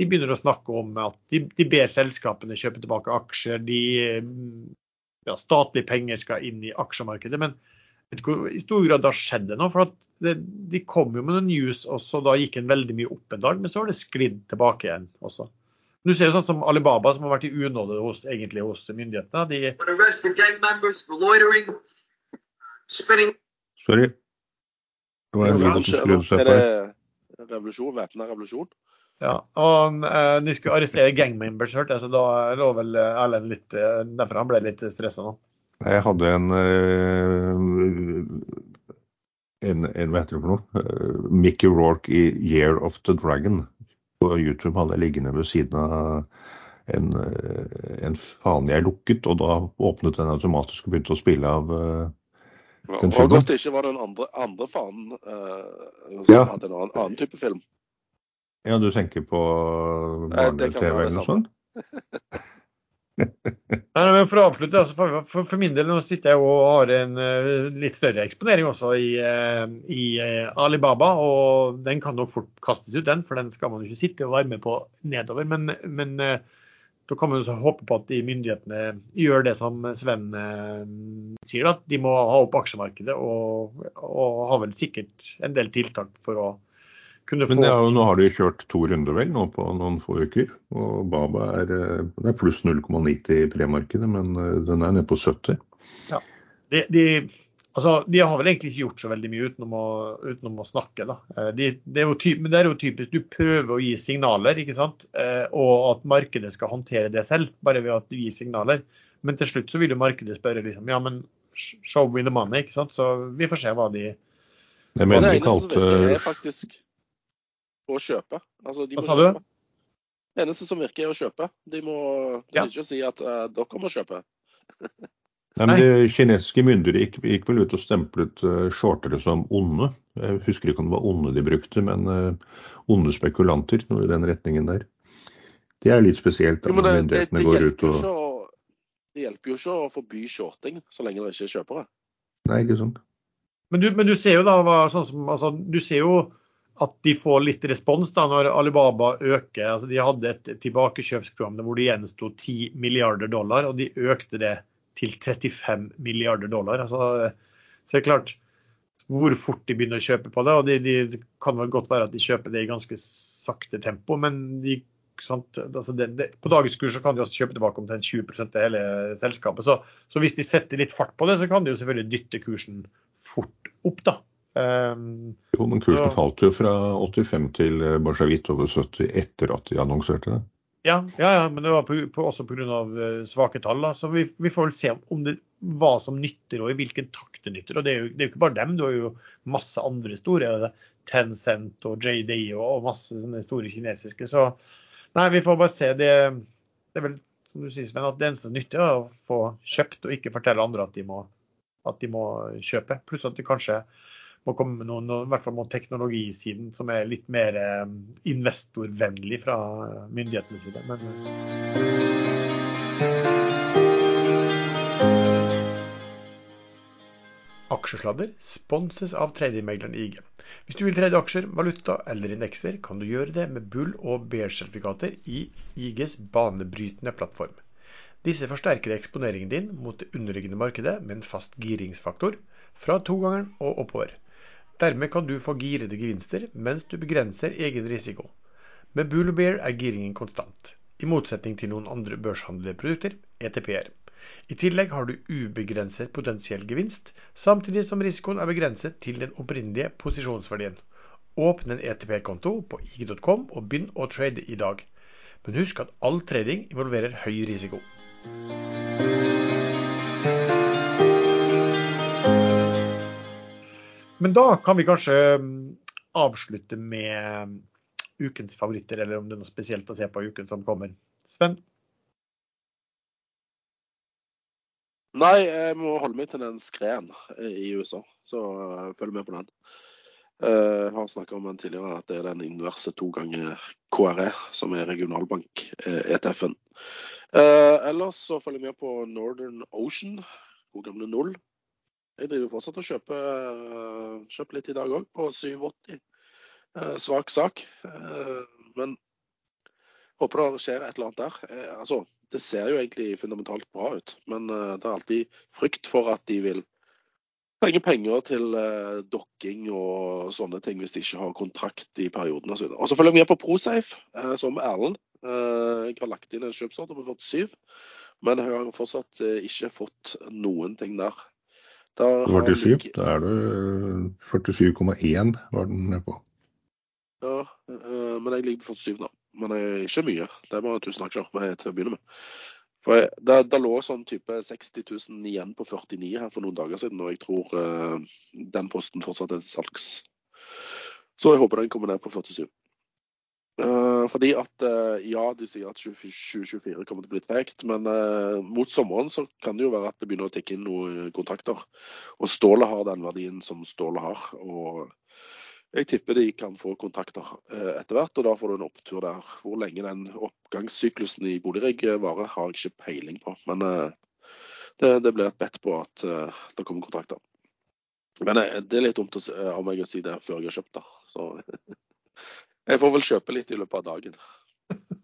de begynner å snakke om at de, de ber selskapene kjøpe tilbake aksjer. De, eh, ja, statlige penger skal inn i aksjemarkedet. Men vet ikke hvor- i stor grad det har skjedd ennå. For at det, de kom jo med noen news, også, da gikk den veldig mye opp en dag. Men så har det sklidd tilbake igjen også. Du ser jo sånn som Alibaba, som har vært i unåde hos, egentlig hos myndighetene. De, Sorry. Det var en som skjer seg på. revolusjon? Væpna revolusjon? ja, og eh, de skulle arrestere gangmembers, hørte jeg, så da lå vel eh, Erlend litt eh, Derfor han ble litt stressa nå. Jeg hadde en, eh, en, en Hva heter det for noe? Eh, Mickey Rourke i 'Year of the Dragon'. På YouTube hadde jeg liggende ved siden av en, eh, en fane jeg lukket, og da åpnet den automatisk og begynte å spille av Den og filmen? godt det ikke var den andre, andre fanen uh, som Ja. hadde en annen, annen type film. Ja, du tenker på barne-TV eller noe sånt? Nei, men For å avslutte, altså, for, for, for min del nå sitter jeg og har en uh, litt større eksponering også i, uh, i uh, Alibaba. Og den kan nok fort kastes ut, den, for den skal man jo ikke sitte og være med på nedover. Men, men da kan man jo håpe på at de myndighetene gjør det som Sven sier, at de må ha opp aksjemarkedet. Og, og har vel sikkert en del tiltak for å kunne få Men ja, nå har de kjørt to runder vel nå på noen få uker. Og Baba er, eh, er pluss 0,90 i premarkedet, men eh, den er nede på 70. de, de, altså, de har vel egentlig ikke gjort så veldig mye utenom å, utenom å snakke. Da. Eh, De, det, er jo typ, men det er jo typisk, Du prøver å gi signaler, ikke sant? Eh, og at markedet skal håndtere det selv, bare ved at du gir signaler. Men til slutt så vil jo markedet spørre liksom, ja, men show me the money. ikke sant? Så vi får se hva de Jeg mener ikke de kalte er faktisk å kjøpe. Altså, de Hva må sa du? kjøpe. Det eneste som virker, er å kjøpe. De må de Ja. ikke si at uh, dere må kjøpe. Nei, men De kinesiske myndigheter gikk, gikk vel ut og stemplet uh, shortere som onde. Jeg husker ikke om det var onde de brukte, men uh, onde spekulanter, noe i den retningen der. Det er litt spesielt det, myndighetene det, går ut og å, det hjelper jo ikke å forby shorting så lenge det ikke er kjøpere. Nei, ikke sant. Men du, men du ser jo da hva, sånn som, altså, du ser jo at de får litt respons da når Alibaba øker. altså De hadde et tilbakekjøpsprogram hvor det gjensto 10 milliarder dollar, og de økte det til 35 milliarder dollar. altså så det er klart hvor fort de begynner å kjøpe på det. og de, de, Det kan vel godt være at de kjøper det i ganske sakte tempo, men de, sant, altså det, det, på dagens kurs kan de også kjøpe tilbake omtrent 20 av hele selskapet. Så, så hvis de setter litt fart på det, så kan de jo selvfølgelig dytte kursen fort opp. da. Um, Jo, men kursen Ja. falt jo fra 85 til eh, bare litt over 70 etter at de annonserte det. Ja, ja, ja, men det var på, på, også pga. Uh, svake tall. Da. Så vi, vi får vel se om det, hva som nytter og i hvilken takt det nytter. Og Det er jo, det er jo ikke bare dem, det er jo masse andre store. er Tencent og JD og, og masse sånne store kinesiske. Så nei, vi får bare se. Det, det er vel som du sier, Sven, at det eneste som nytter, er å få kjøpt og ikke fortelle andre at de må, at de må kjøpe. Pluss at det kanskje må komme med noen, i hvert fall noen teknologisiden som er litt mer eh, investorvennlig fra myndighetenes side. Men, Aksjesladder sponses av tredjemegleren IG. Hvis du vil trade aksjer, valuta eller indekser, kan du gjøre det med bull- og bear-sertifikater i IGs banebrytende plattform. Disse forsterker eksponeringen din mot det underliggende markedet med en fast giringsfaktor fra togangeren og oppover. Dermed kan du få girede gevinster mens du begrenser egen risiko. Med Bull er giringen konstant, i motsetning til noen andre børshandlerprodukter, ETP-er. I tillegg har du ubegrenset potensiell gevinst, samtidig som risikoen er begrenset til den opprinnelige posisjonsverdien. Åpne en ETP-konto på ig.com og begynn å trade i dag. Men husk at all trading involverer høy risiko. Men da kan vi kanskje mm, avslutte med ukens favoritter, eller om det er noe spesielt å se på uken som kommer. Sven? Nei, jeg må holde meg til den skreen i USA, så uh, følg med på den. Uh, jeg har snakka om den tidligere, at det er den inverse to ganger KRE, som er regionalbank-ETF-en. Uh, ellers så følger jeg med på Northern Ocean, god gamle null. Jeg driver fortsatt og kjøper, kjøper litt i dag òg, på 87. Eh, svak sak. Eh, men håper det skjer et eller annet der. Eh, altså, det ser jo egentlig fundamentalt bra ut, men det er alltid frykt for at de vil trenge penger til dokking og sånne ting hvis de ikke har kontrakt i perioden osv. Og så følger vi med på Prosafe, som Erlend. Jeg har lagt inn en kjøpsordre på 47, men jeg har fortsatt ikke fått noen ting der. Da 47, da er du 47,1 var den nede på. Ja, øh, men jeg ligger på 47 nå. Men jeg, ikke mye. Det er bare snakke med til å begynne med. For jeg, det, det, lå sånn type 60 000 igjen på 49 her for noen dager siden, og jeg tror uh, den posten fortsatt er salgs. Så jeg håper den kommer ned på 47. Uh, fordi at uh, ja, de sier at 2024 kommer til å bli tregt, men uh, mot sommeren så kan det jo være at det begynner å tikke inn noen kontrakter. Og stålet har den verdien som stålet har. og jeg tipper de kan få kontakter etter hvert, og da får du en opptur der. Hvor lenge den oppgangssyklusen i boligrigg varer, har jeg ikke peiling på. Men det, det blir et bedt på at det kommer kontrakter. Men det er litt dumt av meg å si det før jeg har kjøpt det. Så Jeg får vel kjøpe litt i løpet av dagen.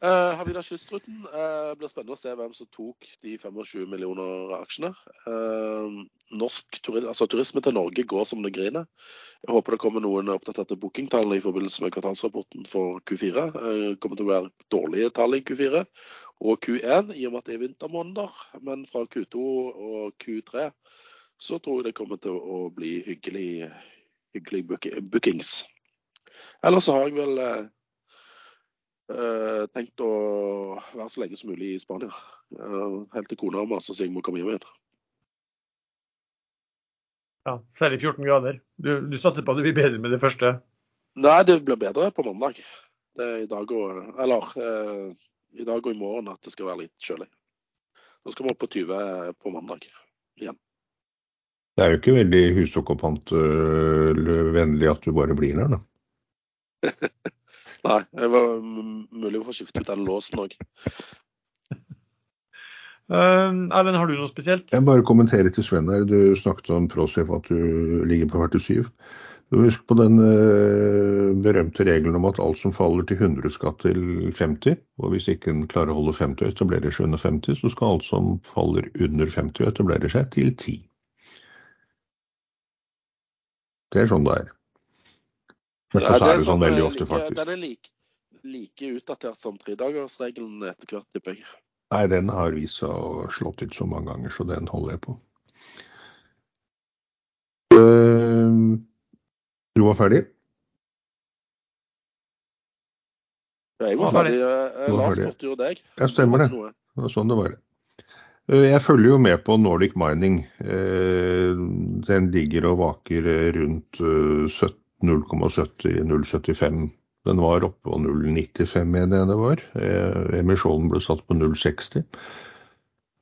Uh, Havila Kystruten. Uh, blir spennende å se hvem som tok de 25 millioner aksjene. Uh, norsk turisme, altså turisme til Norge går som det griner. Jeg håper det kommer noen oppdaterte bookingtall i forbindelse med kvartalsrapporten for Q4. Det kommer til å være dårlige tall i Q4 og Q1 i og med at det er vintermåneder. Men fra Q2 og Q3 så tror jeg det kommer til å bli hyggelig, hyggelig bookings. Ellers så har jeg vel eh, eh, tenkt å være så lenge som mulig i Spania. Eh, helt til kona maser så jeg må komme hjem igjen. Ja, Særlig 14 grader. Du, du satser på at det blir bedre med det første? Nei, det blir bedre på mandag. Det er i dag og, eller, eh, i dag og i morgen at det skal være litt kjølig. Nå skal vi opp på 20 på mandag igjen. Det er jo ikke veldig husokkupantvennlig at du bare blir der, da. Nei, det var mulig å få skiftet ut den låsen òg. Uh, Erlend, har du noe spesielt? Jeg bare kommenterer til Sven her. Du snakket om Prosef at du ligger på 47. Husk på den uh, berømte regelen om at alt som faller til 100 skal til 50. Og hvis ikke en klarer å holde 50 og etablerer seg under 50, så skal alt som faller under 50 og etablerer seg til 10. Det er sånn det er. Men så er det sånn veldig ofte, faktisk. Den er like, like utdatert som tredagersregelen etter hvert, tipper jeg. Nei, den har vist seg å slå til så mange ganger, så den holder jeg på. Uh, du var ferdig? Jeg var ferdig. Lars spurte jo deg. Ja, stemmer det. Det var sånn det var. Eh, jeg følger jo med på Nordic Mining. Eh, den ligger og vaker rundt 17 0,70-0,75. Den var oppe på 0,95 mener jeg det var. Eh, emisjonen ble satt på 0,60.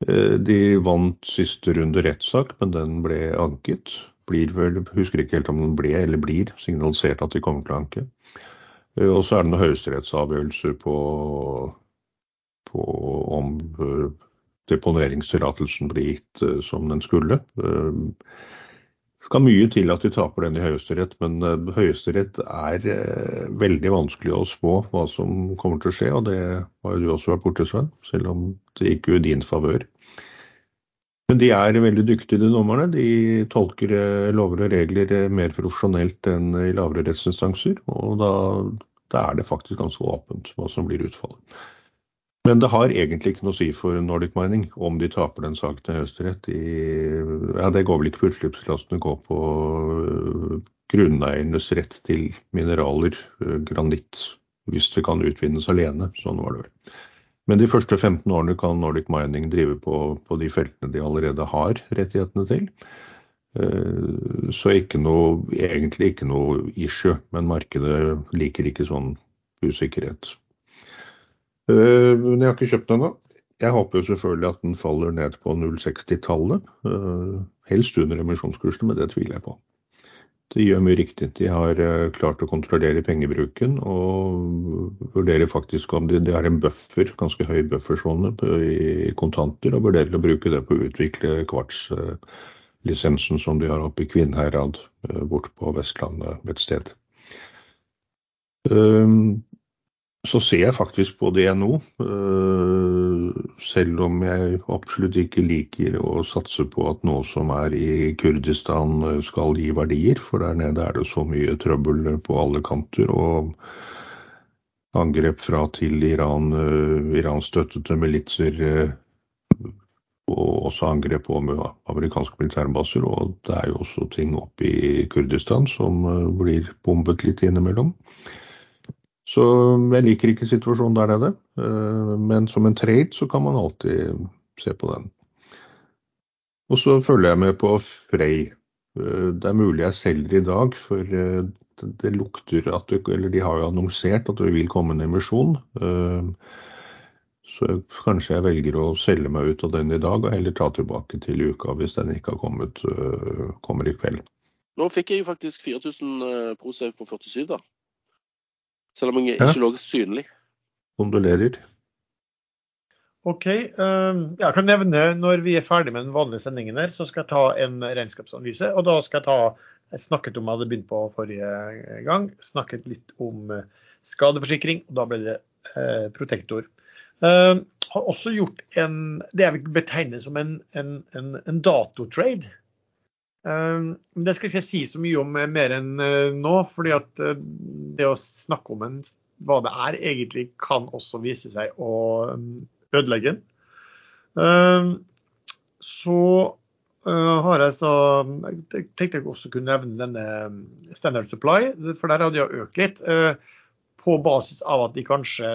Eh, de vant siste runde rettssak, men den ble anket. Blir vel, husker ikke helt om den ble eller blir signalisert at de kommer til å anke. Eh, og så er det noen høyesterettsavgjørelser på, på om deponeringstillatelsen blir gitt som den skulle skal mye til at de taper den i Høyesterett, men uh, Høyesterett er uh, veldig vanskelig å spå hva som kommer til å skje, og det har jo du også vært borti, Sven, selv om det gikk jo i din favør. Men de er veldig dyktige, de dommerne. De tolker uh, lover og regler mer profesjonelt enn i lavere rettsinstanser, og da, da er det faktisk ganske åpent hva som blir utfallet. Men det har egentlig ikke noe å si for Nordic Mining om de taper den saken til Høyesterett. Ja, det går vel ikke på utslippstillatelsene, det går på øh, grunneiernes rett til mineraler, øh, granitt, hvis det kan utvinnes alene. Sånn var det vel. Men de første 15 årene kan Nordic Mining drive på, på de feltene de allerede har rettighetene til. Eh, så ikke noe, egentlig ikke noe issue, men markedet liker ikke sånn usikkerhet. Eh, men jeg har ikke kjøpt den ennå. Jeg håper jo selvfølgelig at den faller ned på 0,60-tallet. Eh, helst under emisjonskursene, men det tviler jeg på. De gjør mye riktig. De har eh, klart å kontrollere pengebruken og vurderer faktisk om de, de har en buffer, ganske høy buffersone i kontanter, og vurderer å bruke det på å utvikle kvartslisensen som de har oppe i Kvinnherad, bort på Vestlandet et sted. Så ser jeg faktisk på det nå. selv om jeg absolutt ikke liker å satse på at noe som er i Kurdistan eh, skal gi verdier, for der nede er det så mye trøbbel på alle kanter. og Angrep fra til Iran, eh, Iran-støttede militser og også angrep på amerikanske militærbaser. Og det er jo også ting oppe i Kurdistan som blir bombet litt innimellom. Så jeg liker ikke situasjonen der nede. Eh, men som en trade så kan man alltid se på den. Og så følger jeg med på Frey. Eh, det er mulig jeg selger i dag, for eh, det lukter at det, Eller de har jo annonsert at det vil komme en emisjon. Så kanskje jeg velger å selge meg ut av den i dag, og heller ta tilbake til uka hvis den ikke har kommet, kommer i kveld. Nå fikk jeg jo faktisk 4000 Prosafe på 47, da. Selv om jeg ikke ja. lå synlig. Kondolerer. OK. Um, jeg kan nevne når vi er ferdig med den vanlige sendingen her, så skal jeg ta en regnskapsanalyse. Og da skal jeg ta Jeg snakket om jeg hadde begynt på forrige gang. Snakket litt om eh, skadeforsikring, og da ble det uh, Protektor. Uh, har også gjort en Det jeg vil betegne som en, en, en, en datotrade. Ehm, det skal ikke jeg si så mye om eh, mer enn eh, nå, fordi at eh, det å snakke om en, hva det er, egentlig kan også vise seg å ødelegge den. Ehm, så har jeg så jeg tenkte jeg også kunne nevne denne Standard Supply, for der hadde jeg økt litt. På basis av at de kanskje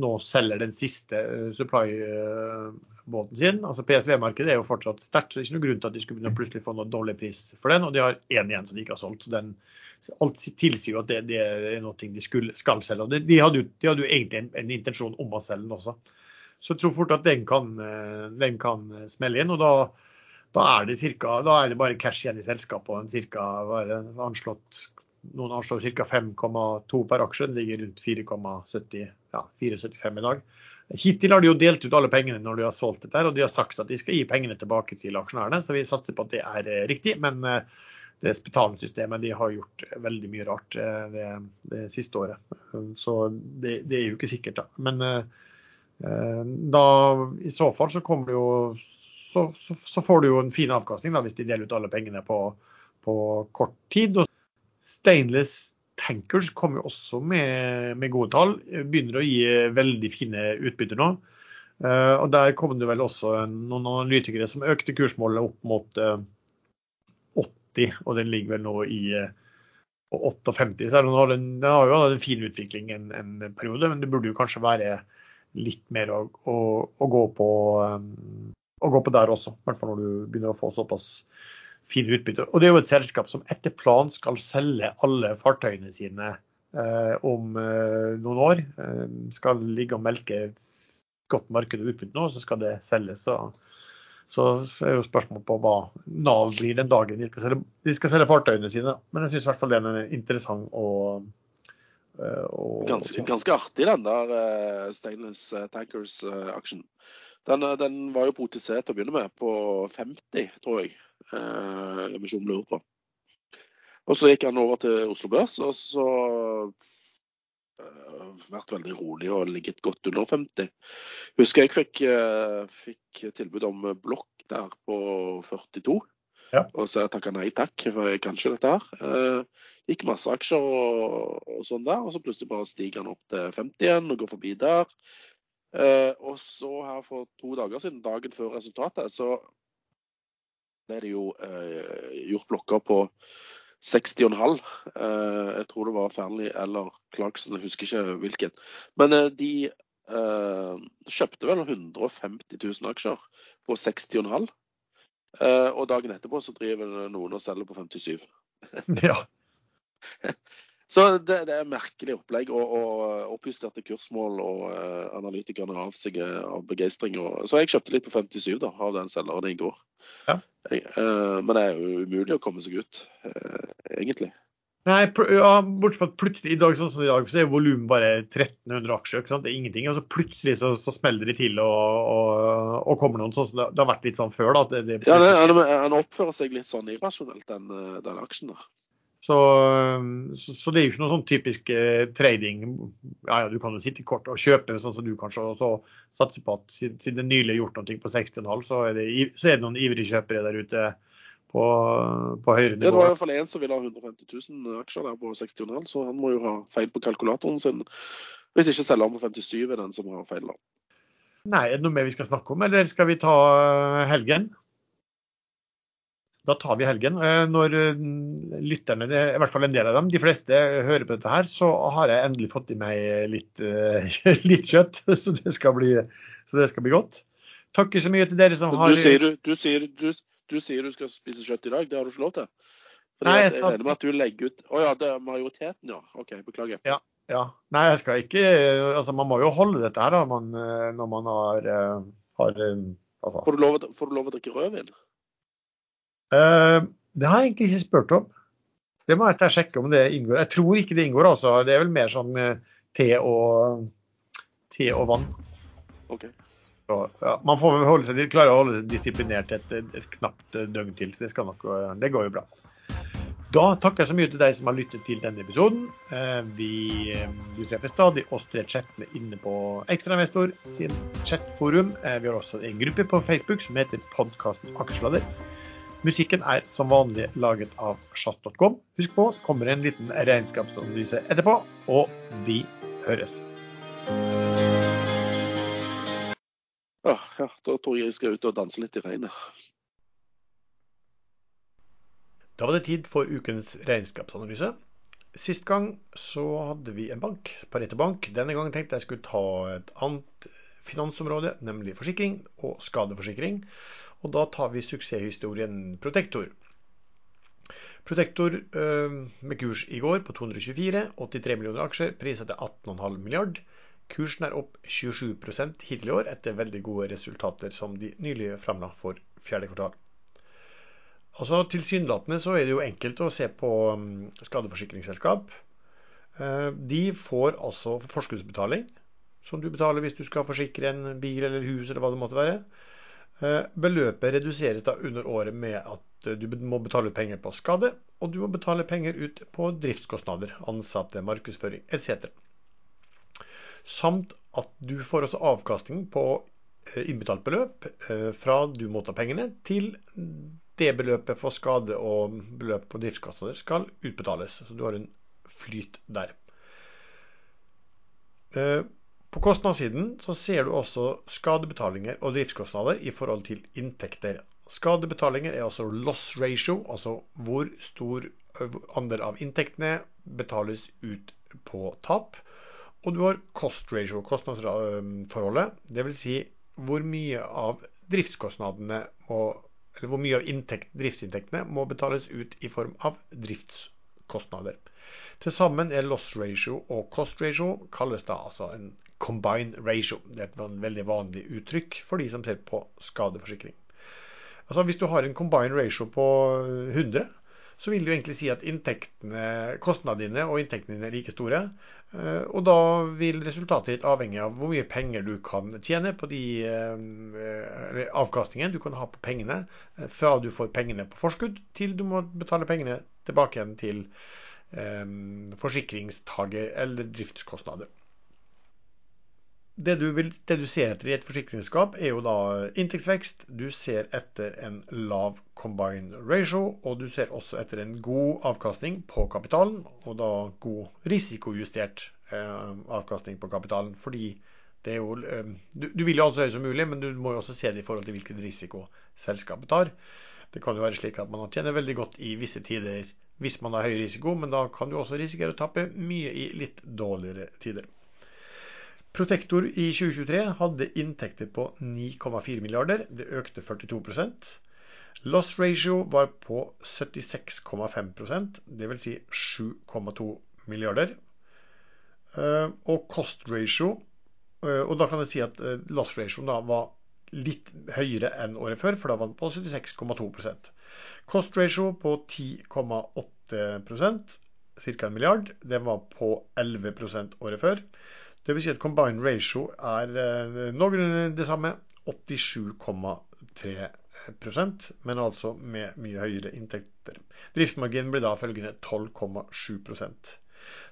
nå selger den siste supply båten sin. Altså PSV-markedet er jo fortsatt sterkt, så det er ikke noen grunn til at de skulle begynne å plutselig få noe dårlig pris for den. Og de har én igjen som de ikke har solgt. så den, Alt tilsier jo at det, det er noe de skulle, skal selge. og de hadde, jo, de hadde jo egentlig en, en, intensjon om å selge den også. Så jeg tror fort at den kan, eh, den kan smelle inn. og da, da er, cirka, da er det bare cash igjen i selskapet. og cirka, hva er det, anslått noen anslår ca. 5,2 per aksje. Den ligger rundt 4,75 ja, i dag. Hittil har de jo delt ut alle pengene når de har solgt dette, og de har sagt at de skal gi pengene tilbake til aksjonærene. Så vi satser på at det er eh, riktig. Men eh, det betalingssystemet de har gjort veldig mye rart eh, det, det siste året. Så det, det, er jo ikke sikkert, da. Men da, i så fall så kommer det jo så, så, så, får du jo en fin avkastning da, hvis de deler ut alle pengene på, på kort tid. Og Stainless Tankers kommer jo også med, med, gode tall. Begynner å gi veldig fine utbytter nå. Uh, og Der kom det vel også noen analytikere som økte kursmålet opp mot uh, eh, 80, og den ligger vel nå i uh, 58. Så den har, den har jo hatt en fin utvikling en, en, periode, men det burde jo kanskje være litt mer å, å, å, gå, på, um, å gå på der også. I hvert fall når du begynner å få såpass fine utbytte. Og det er jo et selskap som etter plan skal selge alle fartøyene sine eh, om eh, noen år. Eh, skal ligge og melke godt marked og utbytte nå, så skal det selges. Så, så, er jo spørsmålet på hva Nav blir den dagen de skal selge, de skal selge fartøyene sine. Men jeg syns i hvert fall det er interessant å og, ganske, ganske, artig, den der uh, Stainless Tankers-aksjen. Den, den, var jo på OTC til å begynne med, på 50, tror jeg eh, emisjonen ble gjort på. Og så gikk han over til Oslo Børs, og så eh, vært veldig rolig og ligget godt under 50. Husker jeg fikk, eh, fikk tilbud om blokk der på 42. Ja. Og så takka nei takk, for jeg kan ikke dette her. Eh, gikk masse aksjer og, og, sånn der, og så plutselig bare stiger han opp til 50 igjen og går forbi der. Eh, og så her for to dager siden, dagen før resultatet, så ble det jo eh, gjort blokker på 60,5. Eh, jeg tror det var Fearnley eller Clarkson, jeg husker ikke hvilken. Men eh, de eh, kjøpte vel 150 000 aksjer på 60,5. Eh, og dagen etterpå så driver noen og selger på 57. Ja. Så det, det er merkelig opplegg. Og, og oppjusterte kursmål og uh, analytikerne av seg eh, av begeistring. Så jeg kjøpte litt på 57 da, av den selgeren i går. Ja. Jeg, uh, men det er jo umulig å komme seg ut, uh, egentlig. Nei, ja, bortsett fra at plutselig i dag, sånn som i dag, så er volumet bare 1300 aksjer. ikke sant? Det er ingenting. Og så plutselig så, så smeller de til og, og, og kommer noen sånn som det, det har vært litt sånn før. da. Det, det, Ja, det, han, oppfører seg litt sånn irrasjonelt, den, den aksjen der. Så, så, så det er jo ikke noe sånn typisk eh, trading. Ja, ja, du kan jo sitte kort og kjøpe sånn som du kanskje, og så satse på at siden det nylig er gjort noe på 60,5, så, så er det noen ivrige kjøpere der ute på, på høyere Det var nivå. i hvert fall en som ville ha 150 000 aksjer der på 60,5, så han må jo ha feil på kalkulatoren sin. Hvis ikke selger han på 57 er den som har feil. da. Nei, er det noe mer vi skal snakke om, eller skal vi ta eh, helgen? Da tar vi helgen. Eh, Når eh, lytterne, er i hvert fall en del av dem, de fleste hører på dette her, så har jeg endelig fått i meg litt, eh, litt kjøtt. Så det, bli, så det skal bli godt. Takker så mye til dere som har Du sier du, du, sier, du, du sier du skal spise kjøtt i dag, det har du ikke lov til? Fordi Nei, jeg sa- regner med at du legger ut Å ja, det er majoriteten, ja. OK, beklager. Ja. Ja. Nei, jeg skal ikke Altså, man må jo holde dette her, da, man, når man har, har altså. Får du lov, får du lov å drikke rødvin? Eh, Det har jeg egentlig ikke spurt om. Det må jeg sjekke om det inngår. Jeg tror ikke det inngår, altså. Det er vel mer sånn eh, te og, te og vann. OK. Så, ja, man får holde seg, klare å holde seg disiplinert et, et knapt eh, døgn til. så Det, nok, det går jo bra. Da takker jeg så mye til deg som har lyttet til denne episoden. Vi, Vi, treffer stadig oss tre chattene inne på Ekstrainvestor sin chatforum. Vi har også en gruppe på Facebook som heter Podkasten Aksjesladder. Musikken er som vanlig laget av chat.com. Husk på, kommer en liten regnskapsanalyse etterpå, og vi høres. Ja, ja, da tror jeg jeg skal ut og danse litt i regnet. Da var det tid for ukens regnskapsanalyse. Sist gang så hadde vi en bank, Pareto Bank. Denne gangen tenkte jeg skulle ta et annet finansområde, nemlig forsikring og skadeforsikring. Og da tar vi suksesshistorien Protektor. Protektor øh, med kurs i går på 224, 83 millioner aksjer, priset til 18,5 milliard. Kursen er opp 27 hittil i år, etter veldig gode resultater som de nylig framla for fjerde kvartal. Altså Tilsynelatende så er det jo enkelt å se på um, skadeforsikringsselskap. Eh, De får altså forskuddsbetaling, som du betaler hvis du skal forsikre en bil eller hus eller hva det måtte være. Eh, Beløpet reduseres da under året med at eh, du må betale ut penger på skade, og du må betale penger ut på driftskostnader, ansatte, markedsføring etc. Samt at du får også avkastning på eh, innbetalt beløp fra du mottar pengene, til det beløpet for skade og beløp på driftskostnader skal utbetales. Så du har en flyt der. På kostnadssiden så ser du også skadebetalinger og driftskostnader i forhold til inntekter. Skadebetalinger er altså loss ratio, altså hvor stor andel av inntektene betales ut på tap. Og du har cost ratio, kostnadsforholdet. Dvs. Si hvor mye av driftskostnadene må, eller hvor mye av inntekt, driftsinntektene må betales ut i form av driftskostnader. Til sammen er loss ratio og cost ratio kalles da altså en combine ratio. Det er et veldig vanlig uttrykk for de som ser på skadeforsikring. Altså Hvis du har en combine ratio på 100, så vil jo egentlig si at kostnadene dine og inntektene dine er like store. Eh, Og da vil resultatet ditt avhenge av hvor mye penger du kan tjene på de eller avkastningen du kan ha på pengene eh, fra du får pengene på forskudd, til du må betale pengene tilbake igjen til forsikringstaker eller driftskostnader. Det du, vil, det du ser etter i et forsikringsselskap, er jo da inntektsvekst. Du ser etter en lav combined ratio, og du ser også etter en god avkastning på kapitalen, og da god risikojustert eh, avkastning på kapitalen. Fordi det er jo eh, du, du vil jo ha så høy som mulig, men du må jo også se det i forhold til hvilken risiko selskapet tar. Det kan jo være slik at man tjener veldig godt i visse tider hvis man har høy risiko, men da kan du også risikere å tappe mye i litt dårligere tider. Protektor i 2023 hadde inntekter på 9,4 milliarder. Det økte 42% Loss ratio var på 76,5% dvs. Si 7,2 milliarder. Eh, og cost ratio eh, Og da kan jeg si at eh, loss ratio da var litt høyere enn året før, for da var den på 76,2% Cost ratio på 10,8% ca. en milliard. Den var på 11% året før. Det vil si at combined ratio er eh, noenlunde det samme. 87,3% men altså med mye høyere inntekter. Driftsmarginen blir da følgende 12,7%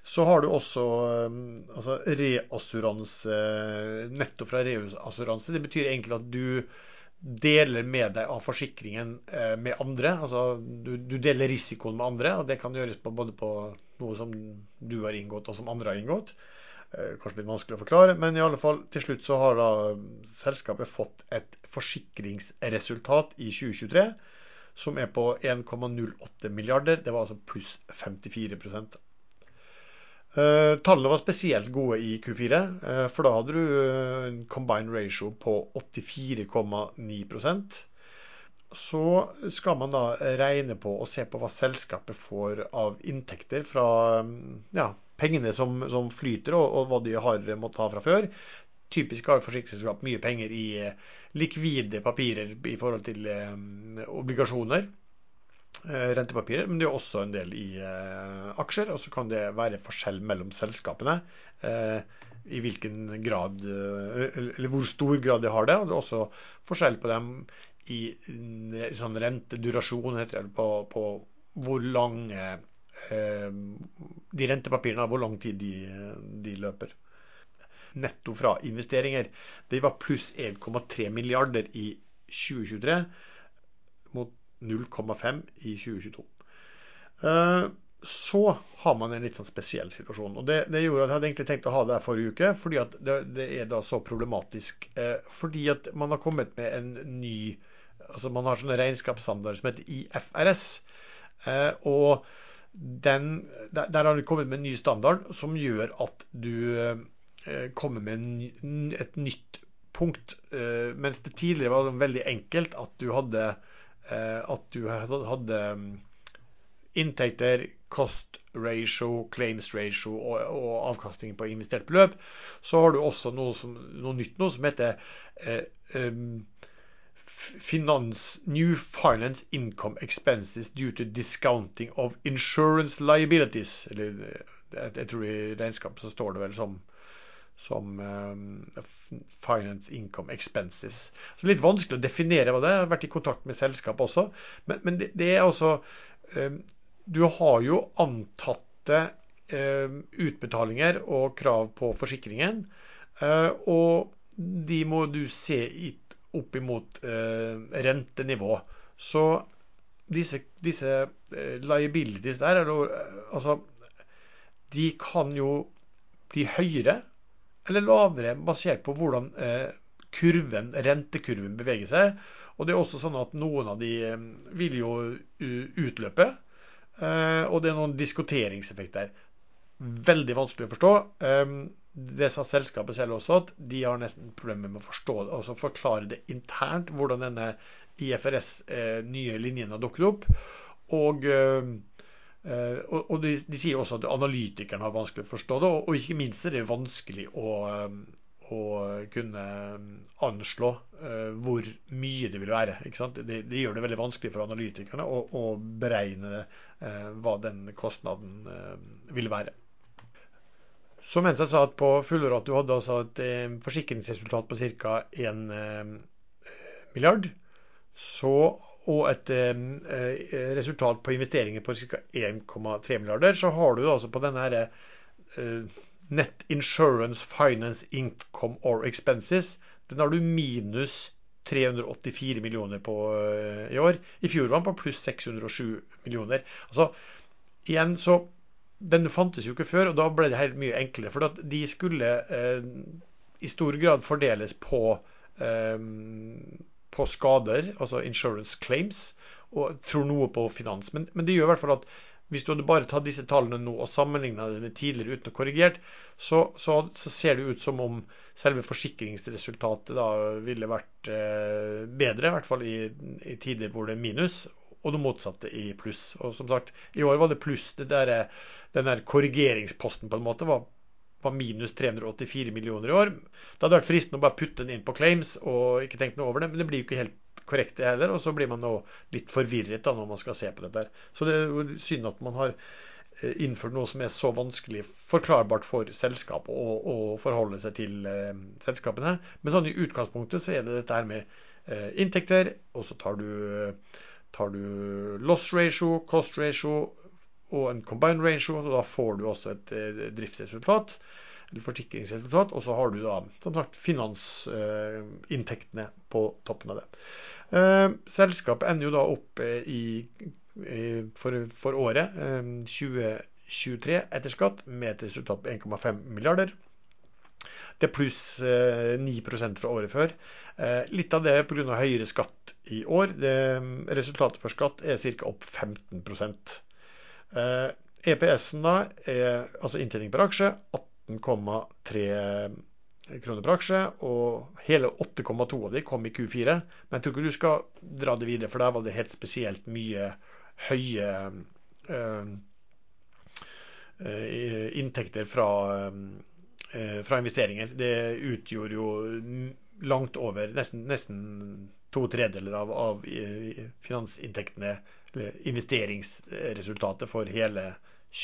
Så har du også eh, altså reassuranse, netto fra reassuranse. Det betyr egentlig at du deler med deg av forsikringen eh, med andre. Altså du, du, deler risikoen med andre, og det kan gjøres på, både på noe som du har inngått og som andre har inngått. Eh, kanskje litt vanskelig å forklare, men i alle fall til slutt så har da selskapet fått et forsikringsresultat i 2023 som er på 1,08 milliarder. Det var altså pluss 54 Uh, tallene var spesielt gode i Q4, uh, for da hadde du en combined ratio på 84,9% Så skal man da regne på og se på hva selskapet får av inntekter fra ja, pengene som, som flyter, og, og, hva de har måttet ha fra før. Typisk har forsikringsselskap mye penger i eh, likvide papirer i forhold til eh, obligasjoner, eh, rentepapirer, men det er også en del i eh, aksjer. Og så kan det være forskjell mellom selskapene. Eh, I hvilken grad, eh, eller hvor stor grad de har det. Og det er også forskjell på dem i, i sånn rentedurasjon, heter det, på, på hvor lange Eh, de rentepapirene, hvor lang tid de, de løper. Netto fra investeringer det var pluss 1,3 milliarder i 2023 mot 0,5 i 2022. Eh, så har man en litt sånn spesiell situasjon. og det, det, gjorde at Jeg hadde egentlig tenkt å ha det her forrige uke, fordi at det, det er da så problematisk. Eh, fordi at man har kommet med en ny altså Man har sånne regnskapsstandarder som heter IFRS. og den, der, har det kommet med en ny standard som gjør at du eh, kommer med et nytt punkt. Eh, mens det tidligere var veldig enkelt at du hadde, eh, at du hadde, mm, inntekter, cost ratio, claims ratio og, og, avkastning på investert beløp. Så har du også noe, som, noe nytt nå som heter eh, um, finance, new finance income expenses due to discounting of insurance liabilities. Eller jeg, jeg tror i regnskapet så står det vel som, som um, finance income expenses. Så Litt vanskelig å definere hva det er. Jeg har vært i kontakt med selskapet også. Men, men det, det, er altså um, Du har jo antatte um, utbetalinger og krav på forsikringen. Uh, og de må du se i opp imot eh, rentenivå. Så disse, disse eh, liabilities der, eh, altså De kan jo bli høyere eller lavere basert på hvordan kurven, rentekurven beveger seg. Og det er også sånn at noen av de vil jo utløpe. Og det er noen diskuteringseffekter. Veldig vanskelig å forstå det sa selskapet selv også, at de har nesten problemer med å forstå det, altså forklare det internt, hvordan denne IFRS eh, nye linjen har dukket opp. Og, eh, eh, og, de, de, sier også at analytikerne har vanskelig å forstå det, og, og ikke minst er det vanskelig å, eh, å kunne anslå eh, hvor mye det vil være. Det, det, gjør det veldig vanskelig for analytikerne å, å beregne eh, hva den kostnaden vil være. Så mens jeg sa at på fullår at du hadde altså et eh, forsikringsresultat på ca. 1 eh, milliard, så, og et eh, resultat på investeringer på ca. 1,3 milliarder, så har du altså på denne her, eh, Net Insurance Finance Income or Expenses, den har du minus 384 millioner på i år. I fjor var den på pluss 607 millioner. Altså, igjen så den fantes jo ikke før, og da ble det helt mye enklere. For de skulle eh, i stor grad fordeles på, eh, på, skader, altså insurance claims, og tror noe på finans. Men, men, det gjør i hvert fall at hvis du hadde bare tatt disse tallene nå og sammenligna det med tidligere uten å korrigert, så, så, så, ser det ut som om selve forsikringsresultatet da ville vært eh, bedre, i hvert fall i, i, tider hvor det er minus, og det motsatte i pluss. Og som sagt, i år var det pluss. Det der, den der korrigeringsposten på en måte var, var minus 384 millioner i år. Det hadde vært fristende å bare putte den inn på claims og ikke tenkt noe over det, men det blir jo ikke helt korrekt det heller. Og så blir man nå litt forvirret da når man skal se på dette. Så det er jo synd at man har eh, innført noe som er så vanskelig forklarbart for selskapet å, forholde seg til eh, selskapene. Men sånn i utgangspunktet så er det dette her med eh, inntekter, og så tar du, tar du loss ratio, cost ratio og en combined ratio. og Da får du også et eh, driftsresultat eller forsikringsresultat. Og så har du da som sagt finansinntektene på toppen av det. Eh, selskapet ender jo da opp eh, i, for, for, året 2023 eh, etter skatt med et resultat på 1,5 milliarder. Det er pluss 9% fra året før. Litt av det pga. høyere skatt i år. Resultatet for skatt er ca. opp 15 EPS-en da er altså inntjening per aksje 18,3 kroner per aksje, og hele 8,2 av de kom i Q4. Men jeg tror ikke du skal dra det videre, for der var det helt spesielt mye høye øh, inntekter fra, øh, fra, investeringer. Det utgjorde jo langt over nesten, nesten to tredeler av, av finansinntektene, eller investeringsresultatet for hele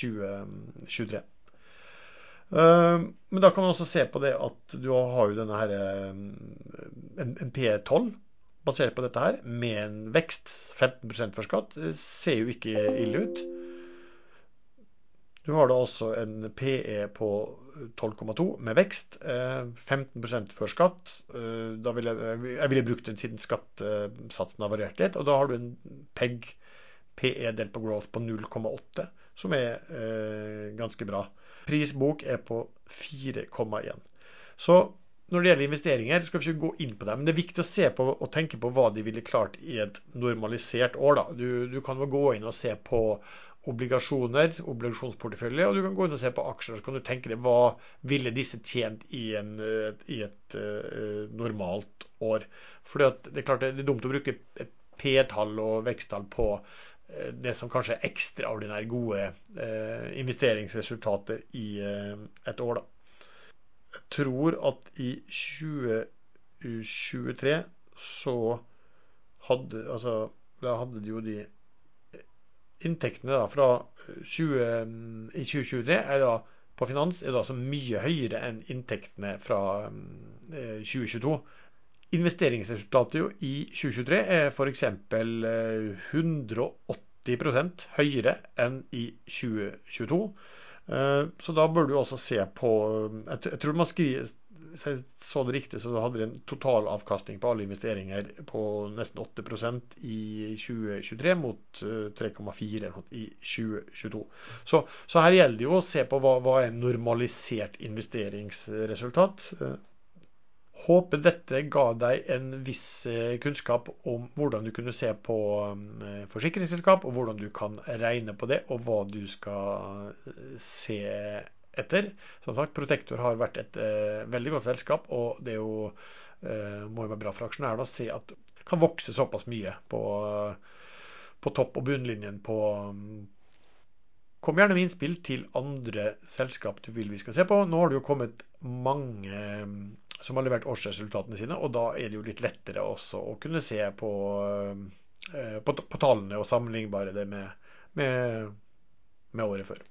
2023. Eh, men da kan man også se på det at du har jo denne her eh, en, en P12 basert på dette her, med en vekst 15 for skatt. Ser jo ikke ille ut. Du har da også en PE på 12,2 med vekst. 15 eh, før skatt. Da ville jeg, jeg ville brukt den siden skattesatsen har variert litt. Og da har du en PEG, PE delt på growth, på 0,8, som er ganske bra. Prisbok er på 4,1. Så når det gjelder investeringer, skal vi ikke gå inn på det. Men det er viktig å se på og tenke på hva de ville klart i et normalisert år. Du, du kan gå inn og se på obligasjoner, obligasjonsportefølje, og du kan gå inn og se på aksjer. Så kan du tenke deg hva ville disse tjent i, en, i et uh, normalt år. For det er klart det er dumt å bruke P-tall og veksttall på Eh, det som kanskje er ekstraordinært gode uh, investeringsresultater i eh, et år. Da. Jeg tror at i 2023 så hadde altså da hadde de jo de inntektene da fra 20, i 2023 er da på finans er da så mye høyere enn inntektene fra 2022. Investeringsresultatet jo i 2023 er f.eks. 180% høyere enn i 2022. Eh, så da bør du også se på Jeg tror man skriver Hvis jeg så det riktig, så hadde de en totalavkastning på alle investeringer på nesten 8% i 2023 mot 3,4 eh, i 2022. Så, så, her gjelder det jo å se på hva, hva er normalisert investeringsresultat. Eh, Håper dette ga deg en viss eh, kunnskap om hvordan du kunne se på forsikringsselskap, og hvordan du kan regne på det, og hva du skal se etter. Som sagt, Protektor har vært et eh, veldig godt selskap, og det jo, eh, må jo være bra for aksjonærene å se at det kan vokse såpass mye på, på topp- og bunnlinjen på Kom gjerne med innspill til andre selskap du vil vi skal se på. Nå har det jo kommet mange som har levert årsresultatene sine. Og da er det jo litt lettere også å kunne se på, eh, på, på tallene og sammenlignbare det med, med, med året før.